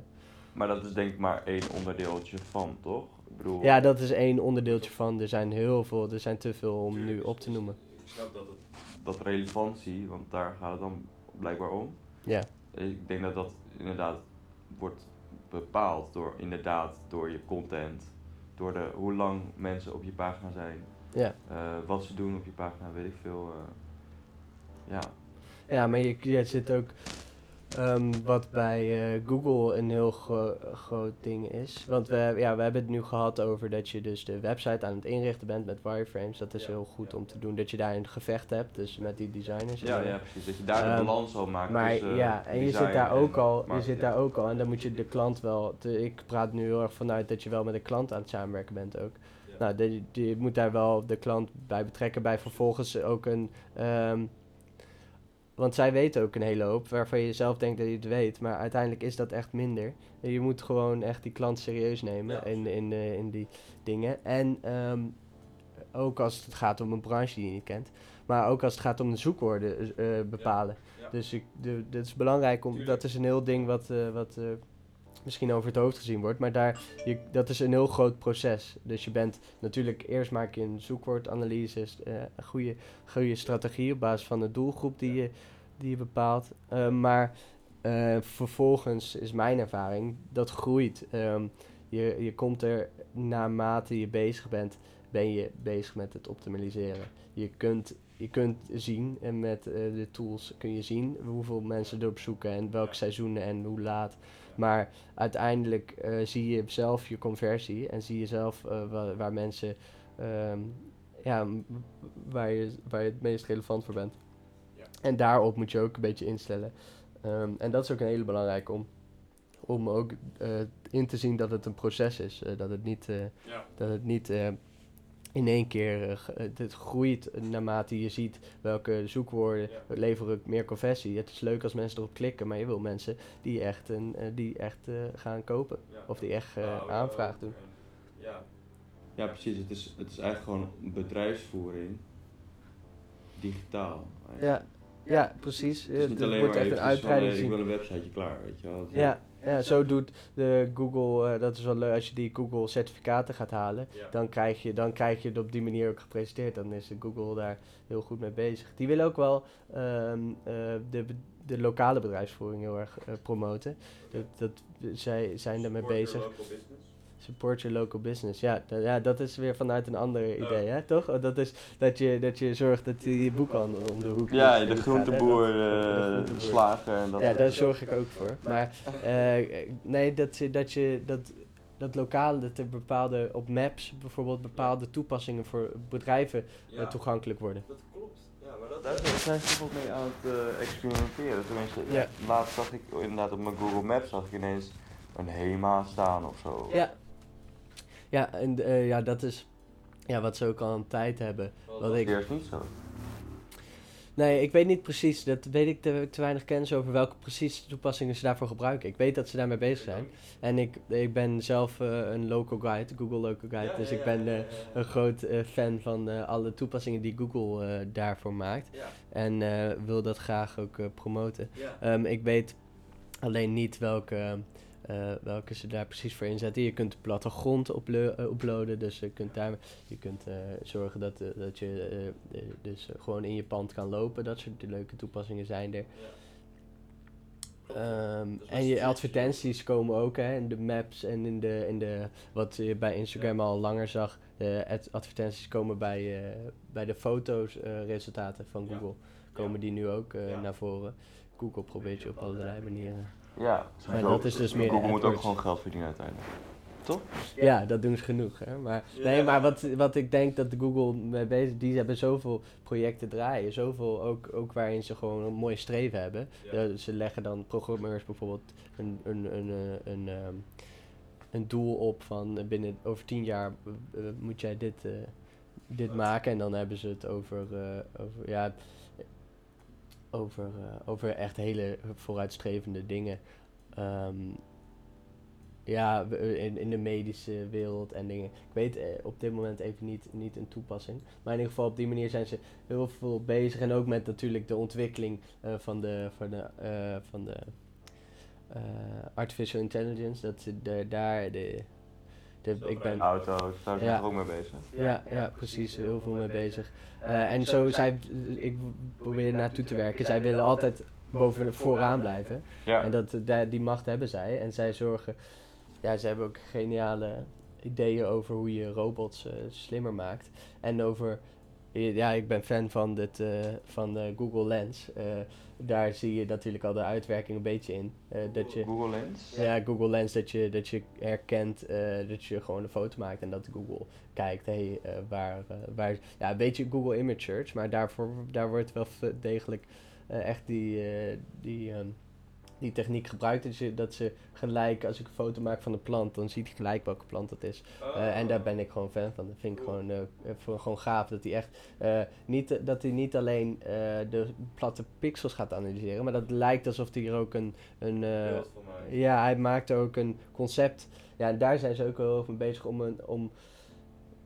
Maar dat is denk ik maar één onderdeeltje van, toch? Ik bedoel, Ja, dat is één onderdeeltje van. Er zijn heel veel, er zijn te veel om nu op te noemen. Ik snap dat, het, dat relevantie, want daar gaat het dan blijkbaar om. Ja, Ik denk dat dat inderdaad wordt bepaald door, inderdaad, door je content, door de, hoe lang mensen op je pagina zijn, ja. eh, wat ze doen op je pagina, weet ik veel. eh, ja, ja maar je, je zit ook ehm, wat bij eh, Google een heel gro- groot ding is. Want we, ja, we hebben het nu gehad over dat je dus de website aan het inrichten bent met wireframes. Dat is Ja, heel goed ja. om te doen. Dat je daar een gevecht hebt, dus met die designers. ja, ja, precies. Dat je daar de Ehm, balans al maakt. Maar tussen ja, en je zit daar ook al, je zit daar ook al en dan moet je de klant wel, te- ik praat nu heel erg vanuit dat je wel met de klant aan het samenwerken bent ook. Nou, je moet daar wel de klant bij betrekken, bij vervolgens ook een, ehm, want zij weten ook een hele hoop waarvan je zelf denkt dat je het weet, maar uiteindelijk is dat echt minder. Je moet gewoon echt die klant serieus nemen Ja, in, in, eh, in die dingen. En ehm, ook als het gaat om een branche die je niet kent, maar ook als het gaat om de zoekwoorden eh, bepalen. Ja. Dus ik, de, dat is belangrijk, om, Tuurlijk. dat is een heel ding wat, eh, wat eh, misschien over het hoofd gezien wordt. Maar daar, je, dat is een heel groot proces. Dus je bent natuurlijk, eerst maak je een zoekwoordanalyse, eh, een goede, goede strategie op basis van de doelgroep die, Ja. je, die je bepaalt. Eh, maar eh, vervolgens is mijn ervaring, dat groeit. Ehm, je, je komt er naarmate je bezig bent ben je bezig met het optimaliseren. Je kunt, je kunt zien en met de tools kun je zien hoeveel mensen erop zoeken en welke seizoenen en hoe laat. Maar uiteindelijk eh, zie je zelf je conversie en zie je zelf eh, waar, waar mensen, ehm, ja, waar je, waar je het meest relevant voor bent. Ja. En daarop moet je ook een beetje instellen. Ehm, en dat is ook een hele belangrijke om, om ook eh, in te zien dat het een proces is. dat het niet, Ja. dat het niet in één keer, eh, eh, het groeit naarmate je ziet welke zoekwoorden Ja. leveren meer conversie. Het is leuk als mensen erop klikken, maar je wil mensen die echt, een, eh, die echt gaan kopen. Of die echt Nou, aanvraag doen. Ja. ja, precies. Het is, het is eigenlijk gewoon bedrijfsvoering digitaal. Ja, ja precies. Het is Het niet alleen wordt maar echt een uitbreiding ik wil een websiteje klaar, weet je wel. Ja, ja, zo doet de Google, eh, dat is wel leuk, als je die Google certificaten gaat halen, Ja. dan krijg, je, dan krijg je het op die manier ook gepresenteerd. Dan is Google daar heel goed mee bezig. Die willen ook wel ehm, eh, de, de lokale bedrijfsvoering heel erg eh, promoten. Dat, dat, zij zijn daarmee bezig. Support your local business. Ja, ja, dat is weer vanuit een ander idee, hè, toch? Oh, Dat is dat je, dat je zorgt dat die boekhandel om de hoek Ja, de gaat, groenteboer, dat- eh, de slager en dat. Ja, daar zorg ik ook voor. Maar eh, nee, dat, je- dat je dat, dat lokaal, dat er bepaalde op maps bijvoorbeeld bepaalde toepassingen voor bedrijven eh, toegankelijk worden. dat klopt. Ja, maar dat, daar zijn ze toch mee aan het experimenteren. Tenminste, Ja. laatst zag ik inderdaad op mijn Google Maps zag ik ineens een HEMA staan of zo. Ja, ja en eh, ja, dat is ja, wat ze ook al een tijd hebben. dat wat was ik- eerst niet zo. Nee, ik weet niet precies. Dat weet ik te, te weinig kennis over welke precies toepassingen ze daarvoor gebruiken. Ik weet dat ze daarmee bezig zijn. En ik, ik ben zelf eh, een local guide, Google local guide. dus ik ben eh, een groot fan van alle toepassingen die Google daarvoor maakt. En wil dat graag ook promoten. Ehm, ik weet alleen niet welke, eh, welke ze daar precies voor inzetten. Je kunt de plattegrond eh, uploaden, dus je kunt, daar, je kunt eh, zorgen dat, dat je dus gewoon in je pand kan lopen. Dat soort leuke toepassingen zijn er. Ehm, en je advertenties komen ook hè, in de maps en in de, in de wat je bij Instagram al langer zag. De ad- advertenties komen bij, bij de foto's resultaten van Ja. Google. Komen die nu ook naar voren. Google probeert je op allerlei manieren. Ja, Maar dat is dus meer de Google moet ook gewoon geld verdienen uiteindelijk. Toch? Ja, dat doen ze genoeg. Hè? Maar, nee, maar wat, wat ik denk dat Google mee bezig die hebben zoveel projecten draaien. Zoveel ook, ook waarin ze gewoon een mooie streven hebben. Ja. Ze leggen dan programmeurs bijvoorbeeld een, een, een, eh, een, ehm, een doel op van eh, binnen over tien jaar eh, moet jij dit, eh, dit maken. En dan hebben ze het over, eh, over, ja, over, eh, over echt hele vooruitstrevende dingen. Ehm, ja, eh, in, in de medische wereld en dingen. Ik weet eh, op dit moment even niet, niet een toepassing. Maar in ieder geval op die manier zijn ze heel veel bezig. En ook met natuurlijk de ontwikkeling van de, van de, eh, van de artificial intelligence. Dat ze daar de, de ik ben Auto's, daar zijn Ja. ze ook mee bezig. ja, ja, precies. Heel veel mee bezig. Eh, en zo, zij, ik probeer naartoe te werken. Zij willen altijd boven vooraan blijven. Ja. En dat, da- die macht hebben zij. En zij zorgen, ja, ze hebben ook geniale ideeën over hoe je robots eh, slimmer maakt. En over, ja, ik ben fan van, dit, eh, van de Google Lens. Eh, daar zie je natuurlijk al de uitwerking een beetje in. Eh, dat je, Google Lens? ja, Google Lens, dat je, dat je herkent eh, dat je gewoon een foto maakt en dat Google kijkt, hé, hey, eh, waar, eh, waar, ja, een beetje Google Image Search, maar daarvoor, daar wordt wel degelijk eh, echt die, eh, die, ehm, die techniek gebruikt. Dat, je, dat ze gelijk, als ik een foto maak van een plant, dan ziet hij gelijk welke plant het is. Eh, en daar ben ik gewoon fan van. Dat vind ik gewoon, eh, eh, voor- gewoon gaaf. Dat hij echt niet, dat hij niet alleen de platte pixels gaat analyseren, maar dat lijkt alsof hij er ook een, een ja, hij maakt ook een concept. Ja, en daar zijn ze ook wel heel erg mee bezig om, een, om,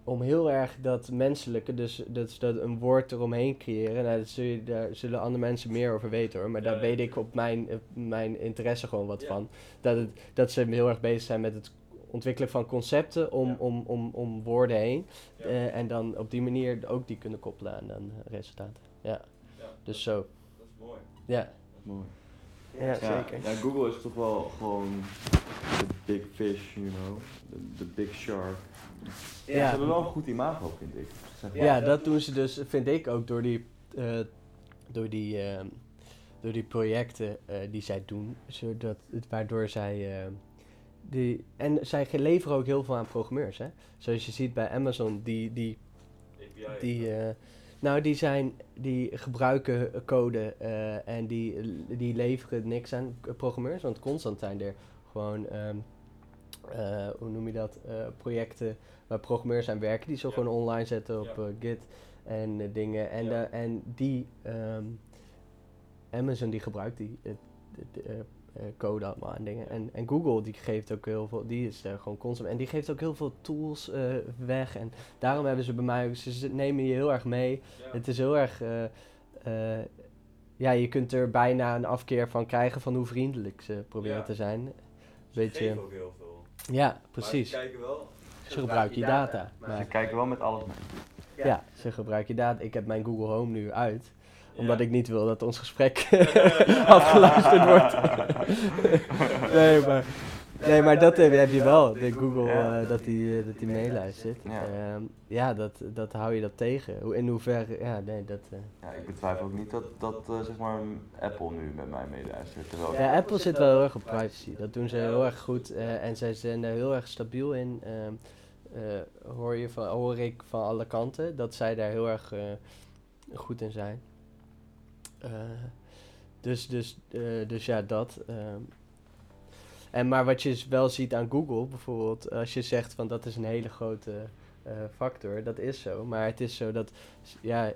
om heel erg dat menselijke, dus dat, dat een woord eromheen creëren. Nou, dat zul je, daar zullen andere mensen meer over weten hoor. Maar Ja, daar ja. weet ik op mijn, op mijn interesse gewoon wat Ja. van. Dat, het, dat ze heel erg bezig zijn met het ontwikkelen van concepten om, Ja. om, om, om woorden heen. Ja. Eh, en dan op die manier ook die kunnen koppelen aan dan resultaten. Ja, Ja, dus zo. Dat is mooi. Ja, Dat is mooi. ja, zeker. Ja, Google is toch wel gewoon de big fish, you know, the, the big shark. Ze Ja. hebben wel een goed imago, vind ik. Zeg maar. Ja, dat doen ze dus, vind ik ook, door die, eh, door die, ehm, door die projecten eh, die zij doen. Zodat, het- waardoor zij. die, en zij leveren ook heel veel aan programmeurs. Hè? Zoals je ziet bij Amazon, die, die, die, eh, nou, die, zijn, die gebruiken code eh, en die, die leveren niks aan programmeurs. Want constant zijn er gewoon, ehm, eh, hoe noem je dat, eh, projecten waar programmeurs aan werken. Die ze Ja. gewoon online zetten op Ja. eh, Git en dingen. En, Ja. en die, ehm, Amazon die gebruikt die de- de, code allemaal en dingen. En, en Google die geeft ook heel veel, die is gewoon constant. En die geeft ook heel veel tools weg. En daarom hebben ze bij mij, ze ze nemen je heel erg mee. Het is heel erg, ja, je kunt er bijna een afkeer van krijgen van hoe vriendelijk ze proberen Ja. te zijn. Ze Beetje, geven ook heel veel. Ja, precies. Maar ze kijken wel. Ze gebruiken je data. Ze Maar, kijken wel met alles mee. ja, ze gebruiken je data. Ik heb mijn Google Home nu uit omdat ik niet wil dat ons gesprek afgeluisterd wordt. nee, maar, nee, maar dat heb, heb je wel. De Google, eh, dat die, eh, dat die meeluistert. Ja. Ja, ja dat, dat hou je dat tegen. Hoe- In hoeverre, ja, nee, dat... eh. Ja, ik betwijfel ook niet dat, dat zeg maar Apple nu met mij meeluistert. Terwijl Ja, Apple zit wel heel erg op privacy. Dat doen ze heel erg goed. en zij zijn er heel erg stabiel in. Ehm, eh, hoor, je van, hoor ik van alle kanten dat zij daar heel erg goed in zijn. Dus, dus, dus ja, dat. ehm. En maar wat je wel ziet aan Google, bijvoorbeeld, als je zegt van dat is een hele grote eh, factor, dat is zo. Maar het is zo dat ja,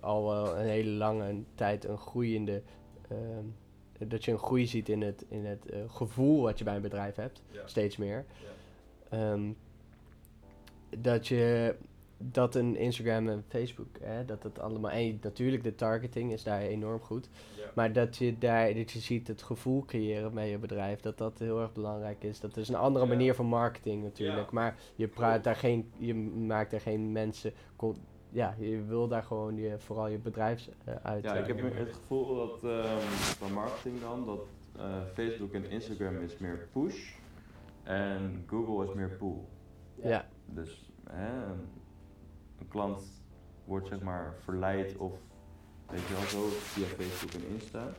al wel een hele lange tijd een groeiende ehm, dat je een groei ziet in het, in het eh, gevoel wat je bij een bedrijf hebt, Ja. steeds meer. Ja. Ehm, dat je dat een Instagram en Facebook, hè, dat het allemaal, en natuurlijk de targeting is daar enorm goed, Ja. maar dat je daar, dat je ziet het gevoel creëren bij je bedrijf, dat dat heel erg belangrijk is. Dat is een andere Ja. manier van marketing natuurlijk, Ja. maar je praat daar geen, je maakt daar geen mensen, ja, je wil daar gewoon je, vooral je bedrijf eh, uit. Ja, eh, ik heb meer het gevoel dat ehm van marketing dan, dat eh, Facebook en Instagram is meer push en Google is meer pull. ja. Dus hè, een, klant wordt zeg maar verleid of weet je wel zo via Facebook en Insta.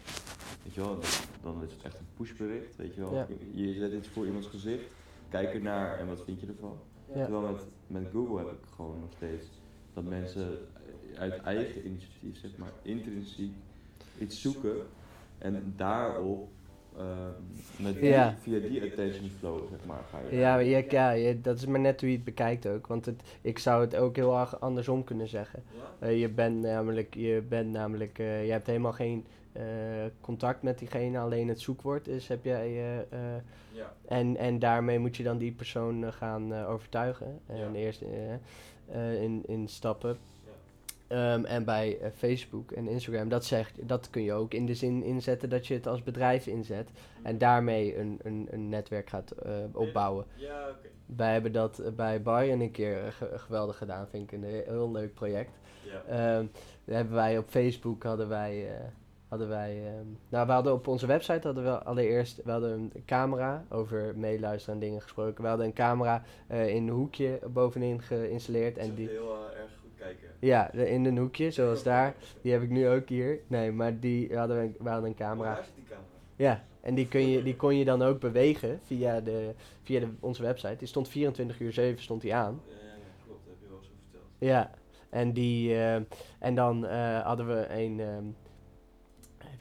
Weet je wel, dan- is het echt een pushbericht, weet je wel. Ja. Je je zet iets voor iemands gezicht, kijk ernaar en wat vind je ervan. Ja. Terwijl met, met Google heb ik gewoon nog steeds dat mensen uit eigen initiatief, zeg maar, intrinsiek iets zoeken en daarop ehm, met die, Ja. via die attention flow, zeg maar, ga je. Ja, ja, ja, je- dat is maar net hoe je het bekijkt ook. Want het, ik zou het ook heel erg andersom kunnen zeggen. Eh, je bent namelijk, je, bent namelijk eh, je hebt helemaal geen eh, contact met diegene, alleen het zoekwoord is, heb jij. eh, eh, Ja. en, en daarmee moet je dan die persoon eh, gaan eh, overtuigen. En Ja. eerst eh, eh, in, in stappen. Ehm, en bij eh, Facebook en Instagram, dat, zegt, dat kun je ook in de zin inzetten dat je het als bedrijf inzet. En daarmee een, een, een netwerk gaat eh, opbouwen. Ja, oké. Wij hebben dat eh, bij Bayern een keer ge- geweldig gedaan, vind ik een he- heel leuk project. Ja. Daar hebben wij op Facebook hadden wij, hadden wij ehm, nou we hadden op onze website hadden we allereerst, we hadden een camera over meeluisteren en dingen gesproken. We hadden een camera in een hoekje bovenin geïnstalleerd en die, heel erg kijken. ja, de- in een hoekje zoals daar. Die heb ik nu ook hier. Nee, maar die hadden we, we hadden een zit die camera? Ja, en die, kun je, die kon je dan ook bewegen via, de, via de, onze website. Die stond 24 uur 7 stond die aan. Ja, ja, klopt. Dat heb je wel zo verteld. Ja, en, die, eh, en dan eh, hadden we een. ehm,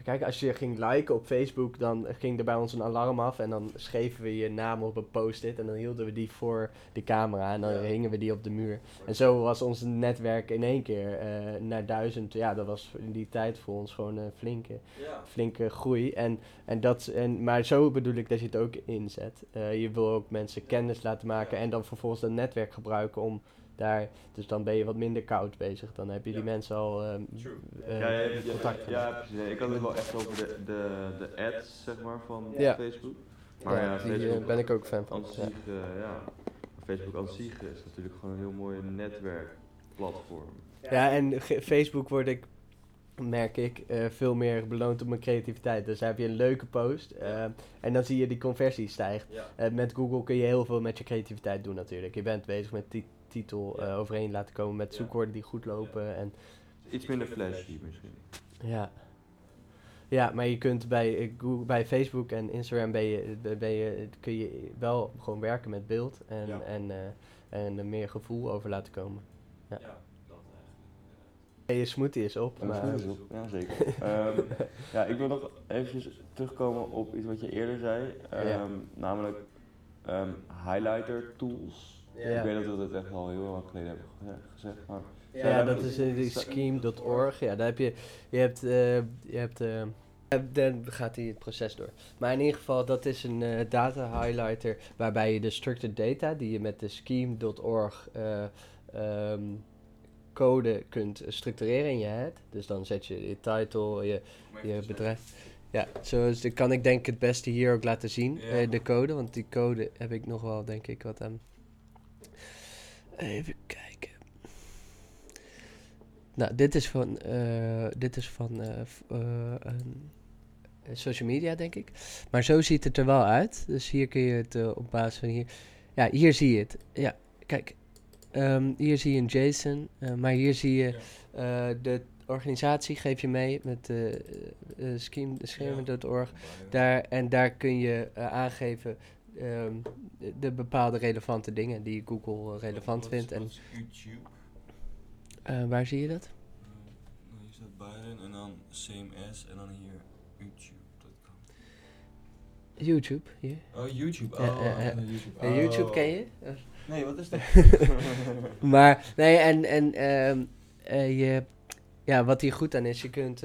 kijken, als je ging liken op Facebook, dan ging er bij ons een alarm af. En dan schreven we je naam op een post-it. En dan hielden we die voor de camera. En dan Ja. hingen we die op de muur. En zo was ons netwerk in één keer eh, naar duizend. Ja, dat was in die tijd voor ons gewoon een flinke, Ja. flinke groei. En, en dat, en, maar zo bedoel ik dat je het ook inzet. Eh, je wil ook mensen kennis laten maken. En dan vervolgens dat netwerk gebruiken om daar. Dus dan ben je wat minder koud bezig. Dan heb je die Ja. mensen al True. eh, ja, ja, ja, contact. ja, ja, precies. Ik had het wel echt over de, de, de ads, zeg maar, van Ja. Facebook. Ja, Maar ja, die, eh, Facebook ben ik ook fan van. zich, eh, ja. Facebook aan zich is natuurlijk gewoon een heel mooi netwerkplatform. Ja, en Facebook word ik merk ik, eh, veel meer beloond op mijn creativiteit. Dus dan heb je een leuke post eh, en dan zie je die conversie stijgt. Ja. Eh, met Google kun je heel veel met je creativiteit doen natuurlijk. Je bent bezig met die titel Ja. eh, overeen laten komen met Ja. zoekwoorden die goed lopen. En, Iets minder flashy misschien. ja. ja, maar je kunt bij, eh, Google, bij Facebook en Instagram ben je, ben je, kun je wel gewoon werken met beeld en, Ja. en, eh, en er meer gevoel over laten komen. Ja, dat eigenlijk. Je smoothie is op, Ja, maar... goed is op. Ja, zeker. Ehm, ja, ik wil nog eventjes terugkomen op iets wat je eerder zei. Ehm, Ja. Namelijk ehm, highlighter tools. Ja. Ik weet dat we dat echt al heel lang geleden hebben ge- gezegd. Maar Ja, Ja, dat is eh, die scheme.org. Ja, daar heb je, je hebt, eh, je hebt, eh, eh, dan gaat hij het proces door. Maar in ieder geval, dat is een eh, data highlighter waarbij je de structured data die je met de scheme.org eh, ehm, code kunt structureren in je head. Dus dan zet je je title, je, je bedrijf. Ja, zo kan ik denk ik het beste hier ook laten zien, Ja. eh, de code. Want die code heb ik nog wel, denk ik, wat aan. Even kijken. Nou, dit is van, eh, dit is van eh, eh, een- social media, denk ik. Maar zo ziet het er wel uit. Dus hier kun je het op basis van hier. Ja, hier zie je het. Ja, kijk. Ehm, hier zie je een JSON. maar hier zie je de organisatie, geef je mee met eh eh, scheme, schema.org. Daar, en daar kun je aangeven ehm, de, de bepaalde relevante dingen die Google eh, relevant vindt. En YouTube. eh, waar zie je dat? Uh, hier staat Byron en dan same as en dan hier YouTube.com. YouTube, hier. Oh, YouTube. Oh, uh, YouTube. YouTube Oh. ken je? Nee, wat is dat? maar, nee, en, en ehm, eh, je, ja, wat hier goed aan is, je kunt,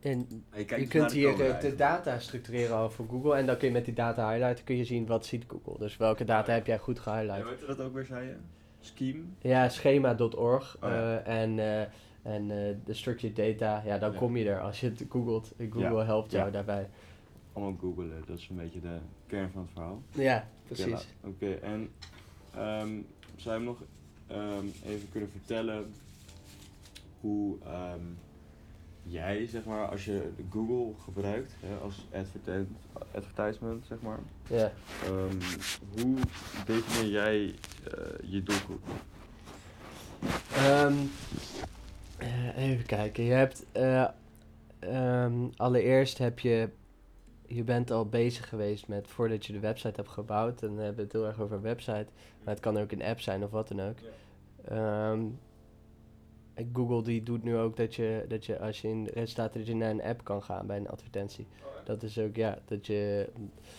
en, je kunt hier eh, de data structureren al voor Google. En dan kun je met die data highlighten kun je zien wat ziet Google. Dus welke data heb jij goed Ja, gehighlight. weet je dat ook weer, zei je? Scheme? Ja, schema.org Oh, ja. eh, en, eh, en eh, de structured data, ja, dan Ja. kom je er als je het googelt. Google Ja, helpt jou ja. daarbij. Allemaal googelen, dat is een beetje de kern van het verhaal. Ja, Oké, precies. Oké, en ehm, zou je me nog ehm, even kunnen vertellen hoe ehm, jij, zeg maar, als je Google gebruikt hè, als advertent, advertisement, zeg maar, Ja. ehm, hoe definieer jij eh, je doelgroep? Ehm, eh, even kijken. Je hebt eh, ehm, allereerst heb je je bent al bezig geweest met voordat je de website hebt gebouwd. En dan hebben we het heel erg over een website. Maar het kan ook een app zijn of wat dan ook. Ehm, Google die doet nu ook dat je, dat je als je in de resultaten dat je naar een app kan gaan bij een advertentie. Dat is ook ja, dat je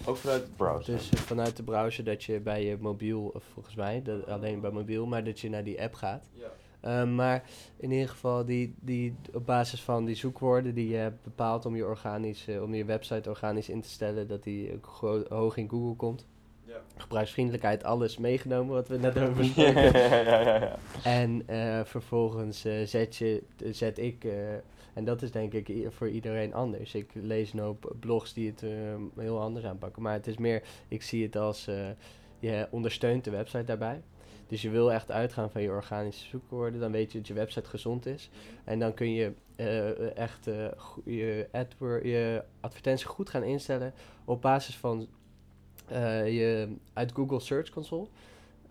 Ook vanuit de browser? dus vanuit de browser dat je bij je mobiel, of volgens mij, dat, alleen bij mobiel, maar dat je naar die app gaat. Ja. Ehm, maar in ieder geval, die, die, op basis van die zoekwoorden die je hebt bepaald om je, organisch, eh, om je website organisch in te stellen, dat die ook hoog in Google komt. Ja. Gebruiksvriendelijkheid, alles meegenomen wat we net over ja, spraken. ja, ja, ja, ja. En eh, vervolgens eh, zet, je, zet ik, eh, en dat is denk ik voor iedereen anders. Ik lees een hoop blogs die het eh, heel anders aanpakken. Maar het is meer, ik zie het als, eh, je ondersteunt de website daarbij. Dus je wil echt uitgaan van je organische zoekwoorden. Dan weet je dat je website gezond is. En dan kun je eh, echt je, je advertentie goed gaan instellen op basis van eh, je uit Google Search Console.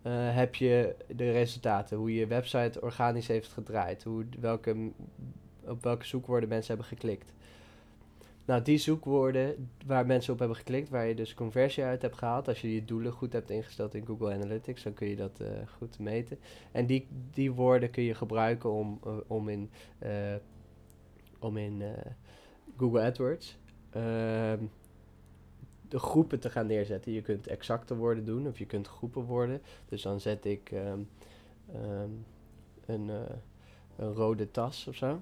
eh, heb je de resultaten, hoe je website organisch heeft gedraaid, hoe, welke, op welke zoekwoorden mensen hebben geklikt. Nou, die zoekwoorden waar mensen op hebben geklikt, waar je dus conversie uit hebt gehaald, als je je doelen goed hebt ingesteld in Google Analytics, dan kun je dat eh, goed meten. En die, die woorden kun je gebruiken om, om in, om in Google AdWords ehm, de groepen te gaan neerzetten. Je kunt exacte woorden doen of je kunt groepen woorden. Dus dan zet ik ehm, ehm, een, eh, een rode tas of zo.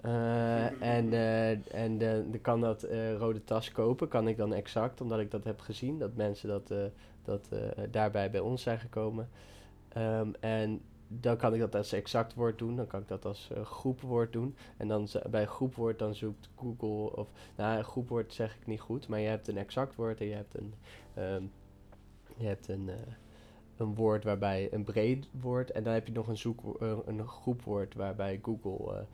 Eh, en eh, en de, de kan dat rode tas kopen, kan ik dan exact, omdat ik dat heb gezien, dat mensen dat, dat daarbij bij ons zijn gekomen. Ehm, en dan kan ik dat als exact woord doen, dan kan ik dat als eh, groepwoord doen. En dan bij groepwoord dan zoekt Google, of nou, groepwoord zeg ik niet goed, maar je hebt een exact woord en je hebt een, ehm, je hebt een, eh, een woord waarbij een breed woord. En dan heb je nog een, zoek, eh, een groepwoord waarbij Google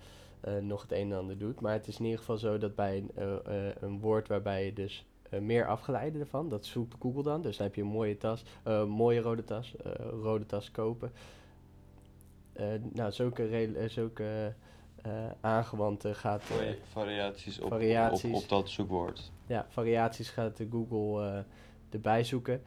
nog het een en ander doet. Maar het is in ieder geval zo dat bij een, een woord waarbij je dus meer afgeleide ervan, dat zoekt Google dan. Dus dan heb je een mooie tas, een mooie rode tas, rode tas kopen. Eh, nou, zulke, eh, zulke eh, aangewante gaat... Vari- variaties, op, variaties. Op, op dat zoekwoord. ja, variaties gaat de Google erbij zoeken.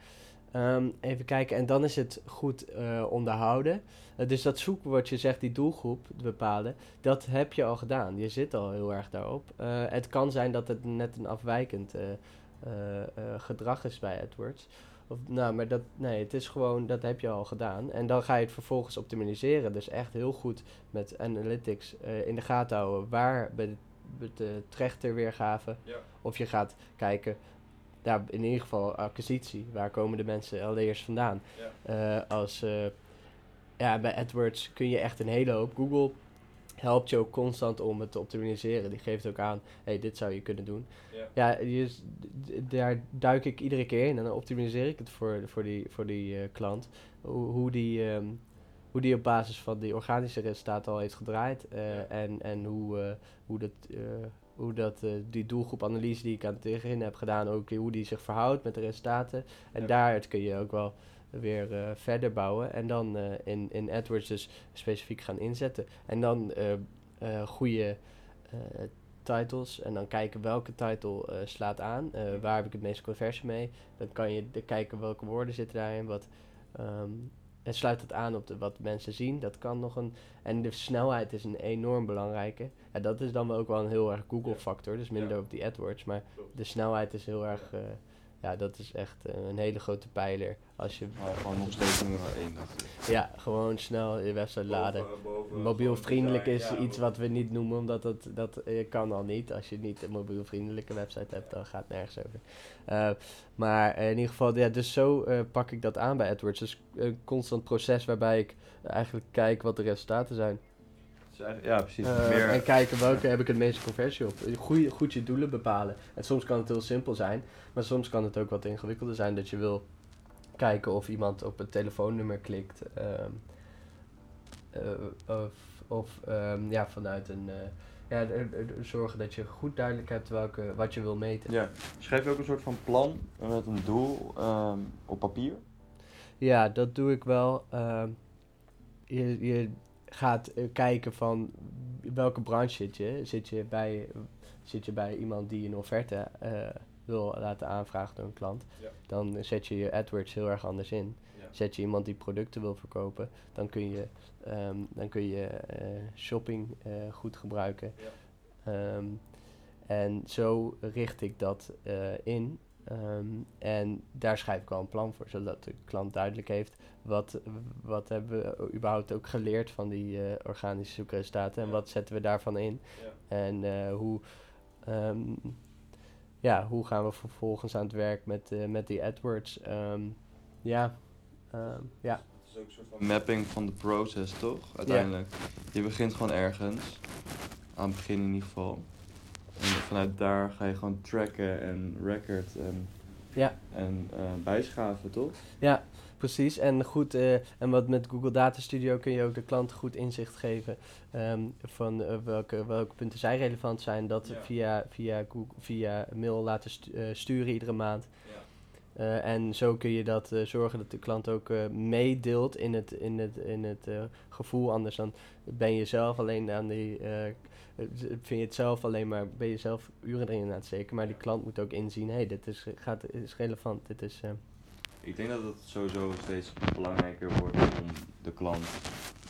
Ehm, even kijken, en dan is het goed onderhouden. Dus dat zoekwoord, je zegt die doelgroep bepalen, dat heb je al gedaan. Je zit al heel erg daarop. Het kan zijn dat het net een afwijkend gedrag is bij AdWords. Of, nou, maar dat, nee, het is gewoon, dat heb je al gedaan. En dan ga je het vervolgens optimaliseren. Dus echt heel goed met analytics eh, in de gaten houden waar bij de, de trechterweergave Ja. of je gaat kijken, ja, in ieder geval acquisitie. Waar komen de mensen allereerst vandaan? Eh, als, eh, ja, bij AdWords kun je echt een hele hoop. Google helpt je ook constant om het te optimaliseren. Die geeft ook aan, hey, dit zou je kunnen doen. Ja. Ja, je, s- d- daar duik ik iedere keer in en dan optimaliseer ik het voor, voor die, voor die eh, klant. Hoe, hoe, die, ehm, hoe die op basis van die organische resultaten al heeft gedraaid. eh, Ja. En, en hoe, eh, hoe dat, hoe dat die doelgroepanalyse die ik aan het begin heb gedaan, ook hoe die zich verhoudt met de resultaten. En Ja. daaruit kun je ook wel weer eh, verder bouwen. En dan eh, in, in AdWords dus specifiek gaan inzetten. En dan eh goede titles. En dan kijken welke title eh, slaat aan. Eh, waar heb ik het meeste conversie mee. Dan kan je de- kijken welke woorden zitten daarin. Wat, ehm, en sluit het aan op de, wat mensen zien. Dat kan nog een... En de snelheid is een enorm belangrijke. En dat is dan ook wel een heel erg Google factor. Dus minder Ja. op die AdWords. Maar de snelheid is heel erg... ja, dat is echt eh, een hele grote pijler. Als je Maar gewoon nog steeds nummer 1, dacht ik. ja, gewoon snel je website laden. Mobielvriendelijk is iets wat we niet noemen, omdat dat, dat eh, kan al niet. Als je niet een mobielvriendelijke website hebt, dan gaat het nergens over. Eh, maar in ieder geval, ja, dus zo eh, pak ik dat aan bij AdWords. Dus een constant proces waarbij ik eigenlijk kijk wat de resultaten zijn. Ja, precies. Eh, meer, En kijken welke heb ik het meeste conversie op. Goeie, goed je doelen bepalen. En soms kan het heel simpel zijn, maar soms kan het ook wat ingewikkelder zijn dat je wil kijken of iemand op het telefoonnummer klikt. ehm, eh, of of ehm, ja, vanuit een. eh, ja, zorgen dat je goed duidelijk hebt welke, wat je wil meten. ja. Schrijf je ook een soort van plan met een doel ehm, op papier? Ja, dat doe ik wel. Je, je gaat eh, kijken van welke branche zit je. Zit je bij, zit je bij iemand die een offerte eh, wil laten aanvragen door een klant, Ja. dan zet je je AdWords heel erg anders in. Ja. Zet je iemand die producten wil verkopen, dan kun je, ehm, dan kun je eh, shopping goed gebruiken. Ehm, en zo richt ik dat in. Ehm, en daar schrijf ik wel een plan voor, zodat de klant duidelijk heeft wat, wat hebben we überhaupt ook geleerd van die eh, organische zoekresultaten en Ja. wat zetten we daarvan in. Ja. En eh, hoe, ehm, ja, hoe gaan we vervolgens aan het werk met, eh, met die AdWords. Ehm, ja, ja, Het is ook een soort van mapping van de process, toch? Uiteindelijk. Je begint gewoon ergens. Aan het begin in ieder geval. En vanuit daar ga je gewoon tracken en record en, ja. en eh, bijschaven, toch? Ja, precies. En goed, eh, en wat met Google Data Studio kun je ook de klant goed inzicht geven ehm, van eh, welke, welke punten zij relevant zijn. Dat Ja. via, via, Google, via mail laten stu- sturen iedere maand. Ja. En zo kun je dat zorgen dat de klant ook meedeelt in het, in het, in het gevoel. Anders dan ben je zelf alleen aan die. Eh, eh, vind je het zelf alleen maar. Ben je zelf uren erin aan het steken. Maar die klant moet ook inzien: hé, hey, dit is, gaat, is relevant. Dit is. eh, Ik denk dat het sowieso steeds belangrijker wordt om de klant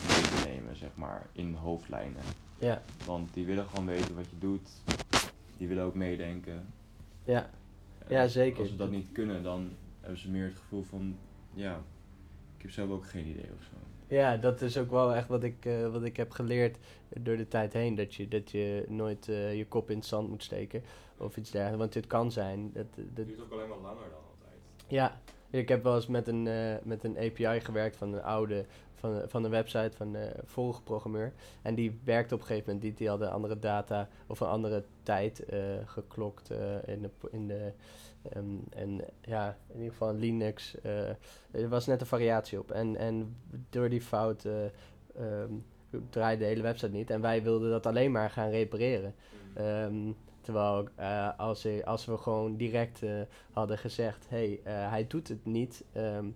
mee te nemen, zeg maar, in hoofdlijnen. ja, Want die willen gewoon weten wat je doet. Die willen ook meedenken. ja. En Ja, zeker. Als ze dat niet kunnen, dan hebben ze meer het gevoel van, ja, ik heb zelf ook geen idee of zo. Ja, dat is ook wel echt wat ik, eh, wat ik heb geleerd door de tijd heen. Dat je, dat je nooit eh, je kop in het zand moet steken of iets dergelijks. Want dit kan zijn. Dat, dat, Het duurt ook alleen maar langer dan altijd. ja, Ik heb wel eens met een, eh, met een API gewerkt van een oude, van, van een website van een vorige programmeur. En die werkte op een gegeven moment, die, die hadden andere data of een andere tijd eh, geklokt in de, in de ehm, en ja, in ieder geval Linux. er was net een variatie op. En, en door die fout eh, ehm, draaide de hele website niet. En wij wilden dat alleen maar gaan repareren. Ehm, terwijl eh, als, als we gewoon direct eh, hadden gezegd, hé, hey, eh, hij doet het niet. ehm,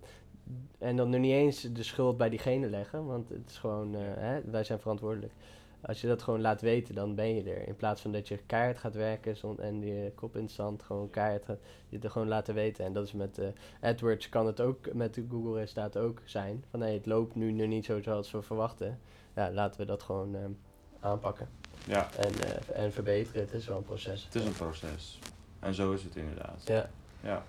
en dan nog niet eens de schuld bij diegene leggen, want het is gewoon, hè, wij zijn verantwoordelijk. Als je dat gewoon laat weten, dan ben je er. In plaats van dat je keihard gaat werken en je kop in zand gewoon keihard gaat, je het er gewoon laten weten. En dat is met AdWords kan het ook met de Google resultaten ook zijn. Van hé, het loopt nu nog niet zo zoals we verwachten. Ja, laten we dat gewoon aanpakken Ja, en, eh, en verbeteren. Het is wel een proces. het is een proces. En zo is het inderdaad. Ja. Ja.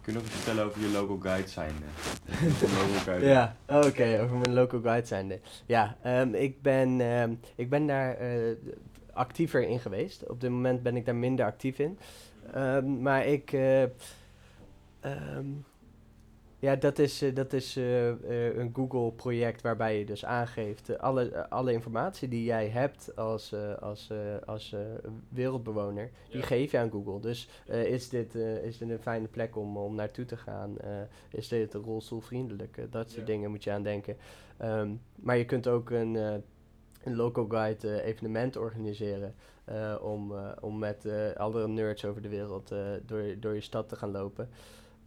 Kun je nog iets vertellen over je local guide zijnde? Een local guide. Ja, oké, over mijn local guide zijnde. Ja, ehm, ik, ben, ehm, ik ben daar eh, actiever in geweest. Op dit moment ben ik daar minder actief in. Ehm, maar ik... eh, ja, dat is, eh, dat is eh, eh, een Google-project waarbij je dus aangeeft alle, alle informatie die jij hebt als, als, als wereldbewoner, die geef je aan Google. Dus is, dit, is dit een fijne plek om, om naartoe te gaan? Is dit rolstoelvriendelijk? Dat soort Ja. dingen moet je aan denken. Ehm, maar je kunt ook een, een local guide evenement organiseren. om, om met andere nerds over de wereld door, door je stad te gaan lopen.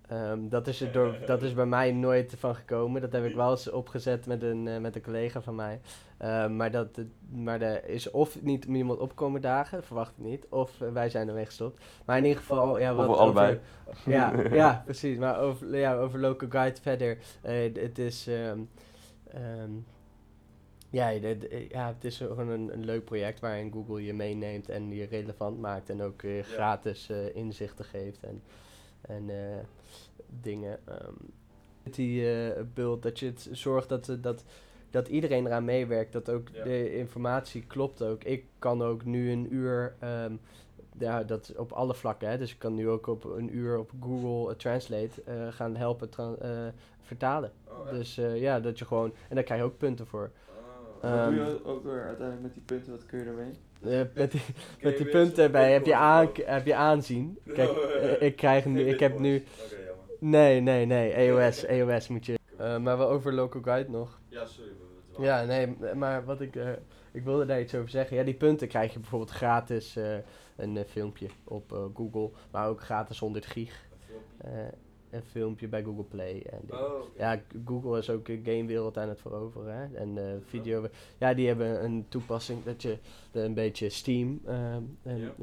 Ehm, dat, is er door, dat is bij mij nooit van gekomen. Dat heb ik wel eens opgezet met een, eh, met een collega van mij. Ehm, maar, dat, maar er is of niet iemand opkomen dagen, verwacht ik niet. Of eh, wij zijn ermee gestopt. Maar in ieder geval, ja, wat allebei. over- ja, ja, precies. Maar over, ja, over Local Guide verder. eh, het is... ehm, ehm, ja, de- de- ja, het is gewoon een, een leuk project waarin Google je meeneemt en je relevant maakt. En ook gratis eh, inzichten geeft en, en eh, dingen. ehm. die eh bult, dat je het zorgt dat, eh, dat, dat iedereen eraan meewerkt. Dat ook Ja. de informatie klopt ook. Ik kan ook nu een uur... ehm, ja, dat op alle vlakken. Hè. Dus ik kan nu ook op een uur op Google Translate eh, gaan helpen tra- eh, vertalen. Oh? Dus eh, ja, dat je gewoon... En daar krijg je ook punten voor. Oh. Wat doe Ehm, je ook weer uiteindelijk met die punten? Wat kun je ermee? Eh, met die, met die punten zo'n bij heb je, aan, heb je aanzien. Kijk, Oh, eh, ik krijg nu... Ik heb nu... Nee, nee, nee. EOS, EOS moet je... Eh, maar wel over Local Guide nog. Ja, sorry. we- we- we- Ja, nee, maar wat ik... ik wilde daar iets over zeggen. Ja, die punten krijg je bijvoorbeeld gratis een filmpje op Google. Maar ook gratis 100 gig. Een filmpje. eh, bij Google Play. En. Oh. Ja, Google is ook de gamewereld aan het veroveren. Hè? En eh, video. Ja, die hebben een toepassing dat je eh, een beetje Steam. ehm, en, Ja.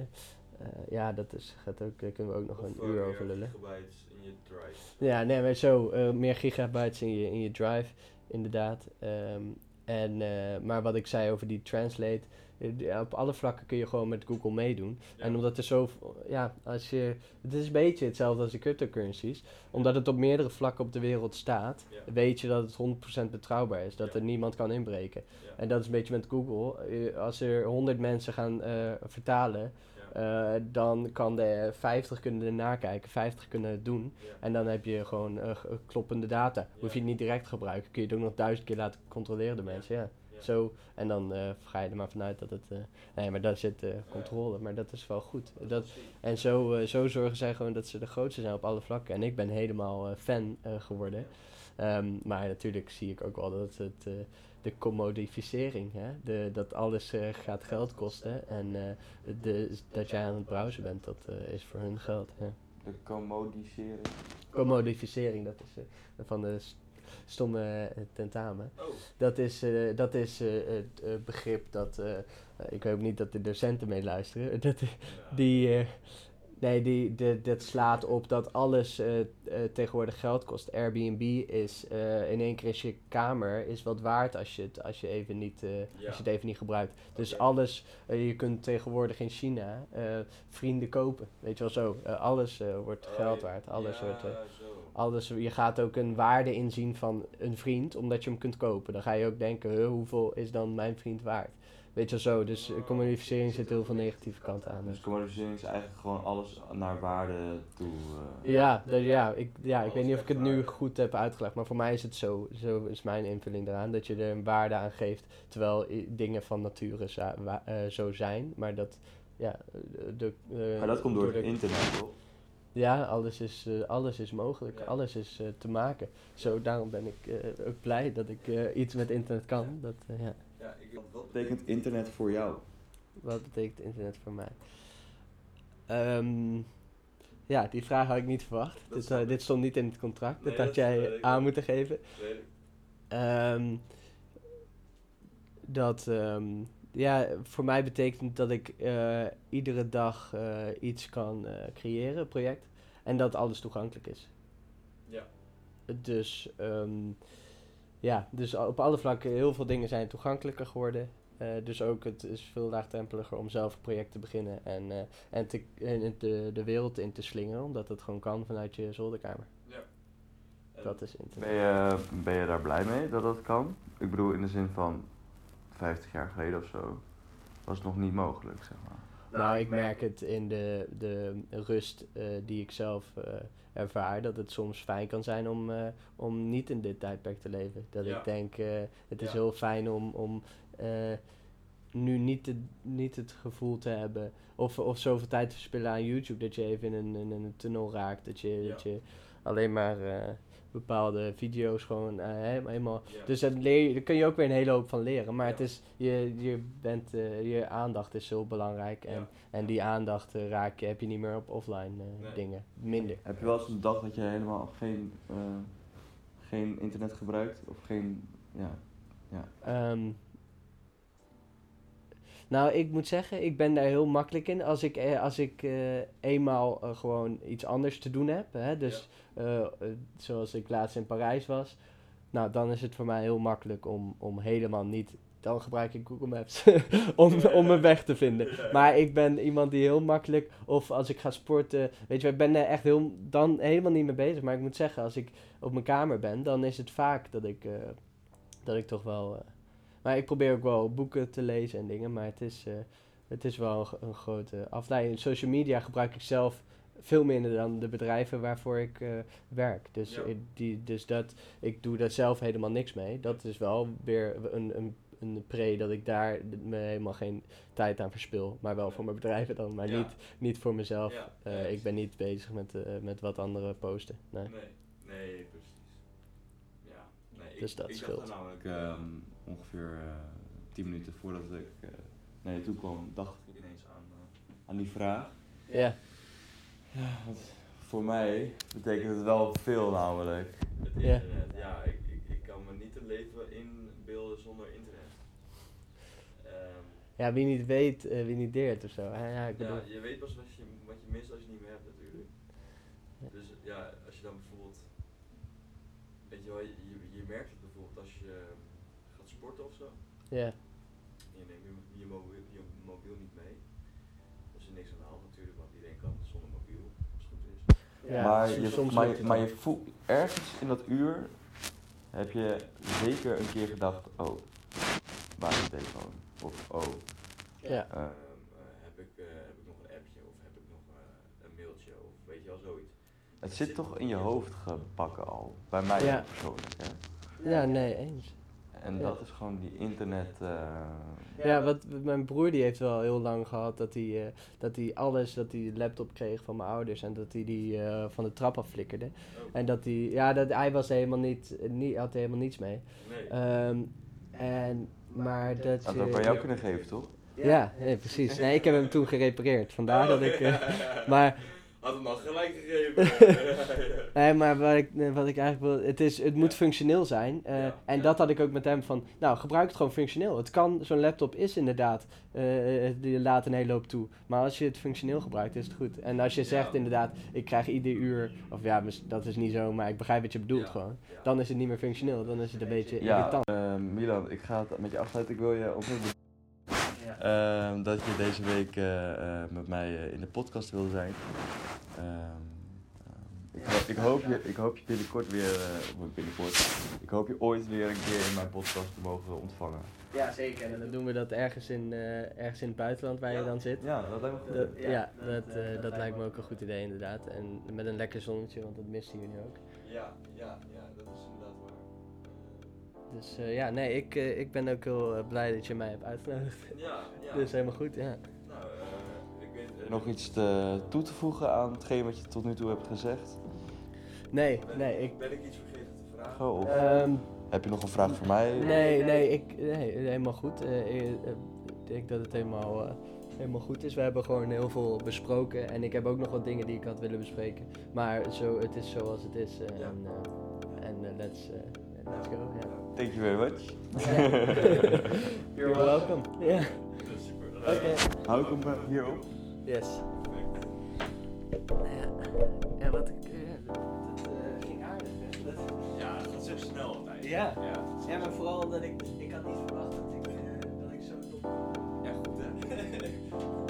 eh, ja, dat is, gaat ook, daar kunnen we ook nog Of, een eh, uur over lullen. gigabytes in je drive. Ja, nee, maar zo. eh, meer gigabytes in je, in je drive, inderdaad. Ehm, en, eh, maar wat ik zei over die translate. Eh, op alle vlakken kun je gewoon met Google meedoen. Ja. En omdat er zo, ja, als je, het is een beetje hetzelfde als de cryptocurrencies. Omdat het op meerdere vlakken op de wereld staat, Ja. weet je dat het 100% betrouwbaar is. Dat Ja. er niemand kan inbreken. Ja. En dat is een beetje met Google. Eh, Als er 100 mensen gaan eh, vertalen, Ja. dan kan de 50 kunnen er nakijken, 50 kunnen het doen. Ja. En dan heb je gewoon g- kloppende data. Hoef je het niet direct te gebruiken, kun je het ook nog duizend keer laten controleren door Ja. mensen. Ja. Zo, en dan eh, ga je er maar vanuit dat het. eh, nee, maar daar zit controle, maar dat is wel goed. Dat, en zo, eh, zo zorgen zij gewoon dat ze de grootste zijn op alle vlakken. En ik ben helemaal fan geworden. Ehm, maar natuurlijk zie ik ook wel dat het. de commodificering, hè? De, dat alles gaat geld kosten. En de, dat jij aan het browsen bent, dat is voor hun geld. Ja. De commodisering. Commodificering, dat is van de stomme eh, tentamen. Oh, Dat is, eh, dat is eh, het begrip dat. ik hoop niet dat de docenten meeluisteren. Dat, ja. die, nee, die, de, dat slaat op dat alles tegenwoordig geld kost. Airbnb is in één keer is je kamer is wat waard als je het, als je even niet, Ja. als je het even niet gebruikt. Dus alles, je kunt tegenwoordig in China vrienden kopen. Weet je wel zo. Alles wordt Oh, geld waard. Alles ja, wordt. Alles, je gaat ook een waarde inzien van een vriend, omdat je hem kunt kopen. Dan ga je ook denken, hoeveel is dan mijn vriend waard? weet je wel zo. Dus commodificering zit heel veel negatieve kanten aan. Dus Dus. commodificering is eigenlijk gewoon alles naar waarde toe. eh. Ja, dus ja, ik, ja, ik weet niet of ik het nu goed heb uitgelegd, maar voor mij is het zo, zo is mijn invulling eraan, dat je er een waarde aan geeft, terwijl dingen van nature eh, zo zijn, maar dat, ja, eh, de, Maar dat komt door de- het internet, toch? Ja, alles is, eh, alles is mogelijk, Ja. alles is eh, te maken. Zo, daarom ben ik eh, ook blij dat ik eh, iets met internet kan. Dat, eh, ja. Ja, ik, wat betekent internet voor jou? Wat betekent internet voor mij? Ehm, ja, die vraag had ik niet verwacht. Dit, eh, dit stond niet in het contract. Nee, dat had jij aan moeten geven. Ehm, dat, ehm, ja, voor mij betekent dat ik eh, iedere dag eh, iets kan eh, creëren, een project. En dat alles toegankelijk is. Ja. Dus, ehm, ja, dus op alle vlakken, heel veel dingen zijn toegankelijker geworden. Eh, dus ook het is veel laagdrempeliger om zelf een project te beginnen en, eh, en, te, en de, de wereld in te slingeren, omdat het gewoon kan vanuit je zolderkamer. Dat is internet. Ben je, ben je daar blij mee dat dat kan? Ik bedoel, in de zin van 50 jaar geleden of zo was het nog niet mogelijk, zeg maar. Nou, ik merk het in de, de rust eh, die ik zelf eh, ervaar, dat het soms fijn kan zijn om, eh, om niet in dit tijdperk te leven. Dat Ja. ik denk, eh, het is Ja. heel fijn om, om eh, nu niet, te, niet het gevoel te hebben, of, of zoveel tijd te verspillen aan YouTube, dat je even in een, in een tunnel raakt, dat je, Ja. dat je alleen maar eh, bepaalde video's gewoon eh, he- helemaal Ja. dus dat leer je, daar kun je ook weer een hele hoop van leren. Maar Ja. het is, je, je, bent, eh, je aandacht is zo belangrijk. En, Ja. en die aandacht eh, raak je, heb je niet meer op offline eh, Nee. dingen. Minder. Heb je wel eens een dag dat je helemaal geen, eh, geen internet gebruikt? Of geen, ja, ja. Ehm, nou, ik moet zeggen, ik ben daar heel makkelijk in. Als ik, eh, als ik eh, eenmaal eh, gewoon iets anders te doen heb, hè, dus zoals ik laatst in Parijs was, nou, dan is het voor mij heel makkelijk om, om helemaal niet. Dan gebruik ik Google Maps om, om mijn weg te vinden. Maar ik ben iemand die heel makkelijk, of als ik ga sporten, weet je, ik ben er echt heel, dan helemaal niet mee bezig. Maar ik moet zeggen, als ik op mijn kamer ben, dan is het vaak dat ik, dat ik toch wel. Maar ik probeer ook wel boeken te lezen en dingen, maar het is, eh, het is wel een, gro- een grote afleiding. Social media gebruik ik zelf veel minder dan de bedrijven waarvoor ik eh, werk. Dus, Ja. ik, die, dus dat, ik doe daar zelf helemaal niks mee. Dat is wel weer een, een, een pre dat ik daar me helemaal geen tijd aan verspil. Maar wel voor mijn bedrijven dan, maar Ja. niet, niet voor mezelf. Ja, Eh, ik ben niet bezig met, met wat anderen posten. Nee. Nee, nee, precies. Ja, nee, Dus ik, dat ik scheelt. namelijk ehm, ongeveer eh 10 minuten voordat ik eh, naar je toe kwam, dacht ik ineens aan, eh, aan die vraag. Ja. Ja, want voor mij betekent het wel veel namelijk. Het Ja. internet, ja, ik, ik, ik kan me niet een leven inbeelden zonder internet. Ehm, ja, wie niet weet, wie niet deert of zo. Ja, ja, ik bedoel, ja, je weet pas wat je, wat je mist als je het niet meer hebt natuurlijk. Dus ja, als je dan bijvoorbeeld, weet je wel, je, je, je merkt het bijvoorbeeld als je gaat sporten of zo. Ja. Je neemt je, je, mobiel, je mobiel niet mee. Er is er niks aan de hand natuurlijk, want iedereen kan zonder mobiel, als het goed is. Ja, maar je, soms maar, het maar je voelt ergens in dat uur heb je zeker een keer gedacht, oh, waar is de telefoon? Of oh, Ja. ehm, eh, heb, ik, eh, heb ik nog een appje of heb ik nog eh, een mailtje of weet je wel zoiets. Het zit toch in je hoofd gebakken al, bij mij Ja. persoonlijk hè. ja, nee, eens. En Ja. dat is gewoon die internet. eh, Ja, wat mijn broer die heeft wel heel lang gehad dat hij, eh, dat hij alles, dat hij de laptop kreeg van mijn ouders en dat hij die eh, van de trap af flikkerde. En dat hij, ja, dat, hij was helemaal niet, niet, had helemaal niets mee. nee. Ehm, en, maar dat Had ook bij jou kunnen geven, toch? Ja, nee, precies. Nee, ik heb hem toen gerepareerd. Vandaar dat ik. eh, maar, Had hem al gelijk gegeven. nee, maar wat ik, wat ik eigenlijk wil. Het, is, het moet functioneel zijn. eh, Ja, en ja. dat had ik ook met hem van. Nou, gebruik het gewoon functioneel. Het kan, zo'n laptop is inderdaad. eh, eh, die laat een hele hoop toe. Maar als je het functioneel gebruikt, is het goed. En als je zegt Ja. inderdaad, ik krijg ieder uur. Of ja, dat is niet zo, maar ik begrijp wat je bedoelt Ja. gewoon. Dan is het niet meer functioneel. Dan is het een beetje Ja, irritant. Milan, ik ga het met je afsluiten. Ik wil je Ehm, dat je deze week eh, eh, met mij eh, in de podcast wilde zijn. Ehm, ehm, ik Ik hoop je, ik hoop je binnenkort weer, binnenkort, ik hoop je ooit weer een keer in mijn podcast te mogen ontvangen. Ja, zeker. En dan doen we dat ergens in, eh, ergens in het buitenland waar je dan zit. Ja, dat lijkt me goed. Dat, ja, dat, eh, dat lijkt me ook een goed idee inderdaad. En met een lekker zonnetje, want dat missen jullie ook. Ja, ja, ja, Dus eh, ja, nee, ik, eh, ik ben ook heel eh, blij dat je mij hebt uitgenodigd. Ja, ja. Dus helemaal goed, ja. Nou, ik weet, nog iets te, toe te voegen aan hetgeen wat je tot nu toe hebt gezegd? Nee, nee, ik... Ben ik iets vergeten te vragen? Of ehm, heb je nog een vraag voor mij? nee, nee, ik, nee, helemaal goed. Eh, ik denk dat het helemaal, eh, helemaal goed is. We hebben gewoon heel veel besproken. En ik heb ook nog wat dingen die ik had willen bespreken. Maar zo, het is zoals het is. Ja. En, en let's, eh, let's go, ja. Thank you very much. You're welcome. Yeah. Okay. Hou ik hem hierop? Yes. Nou ja, ja wat ik. Eh, het eh, ging aardig, hè? Ja, het gaat zo snel altijd. Ja. Ja, maar vooral dat ik. Ik had niet verwacht dat ik, uh, dat ik zo top. Ja, goed hè?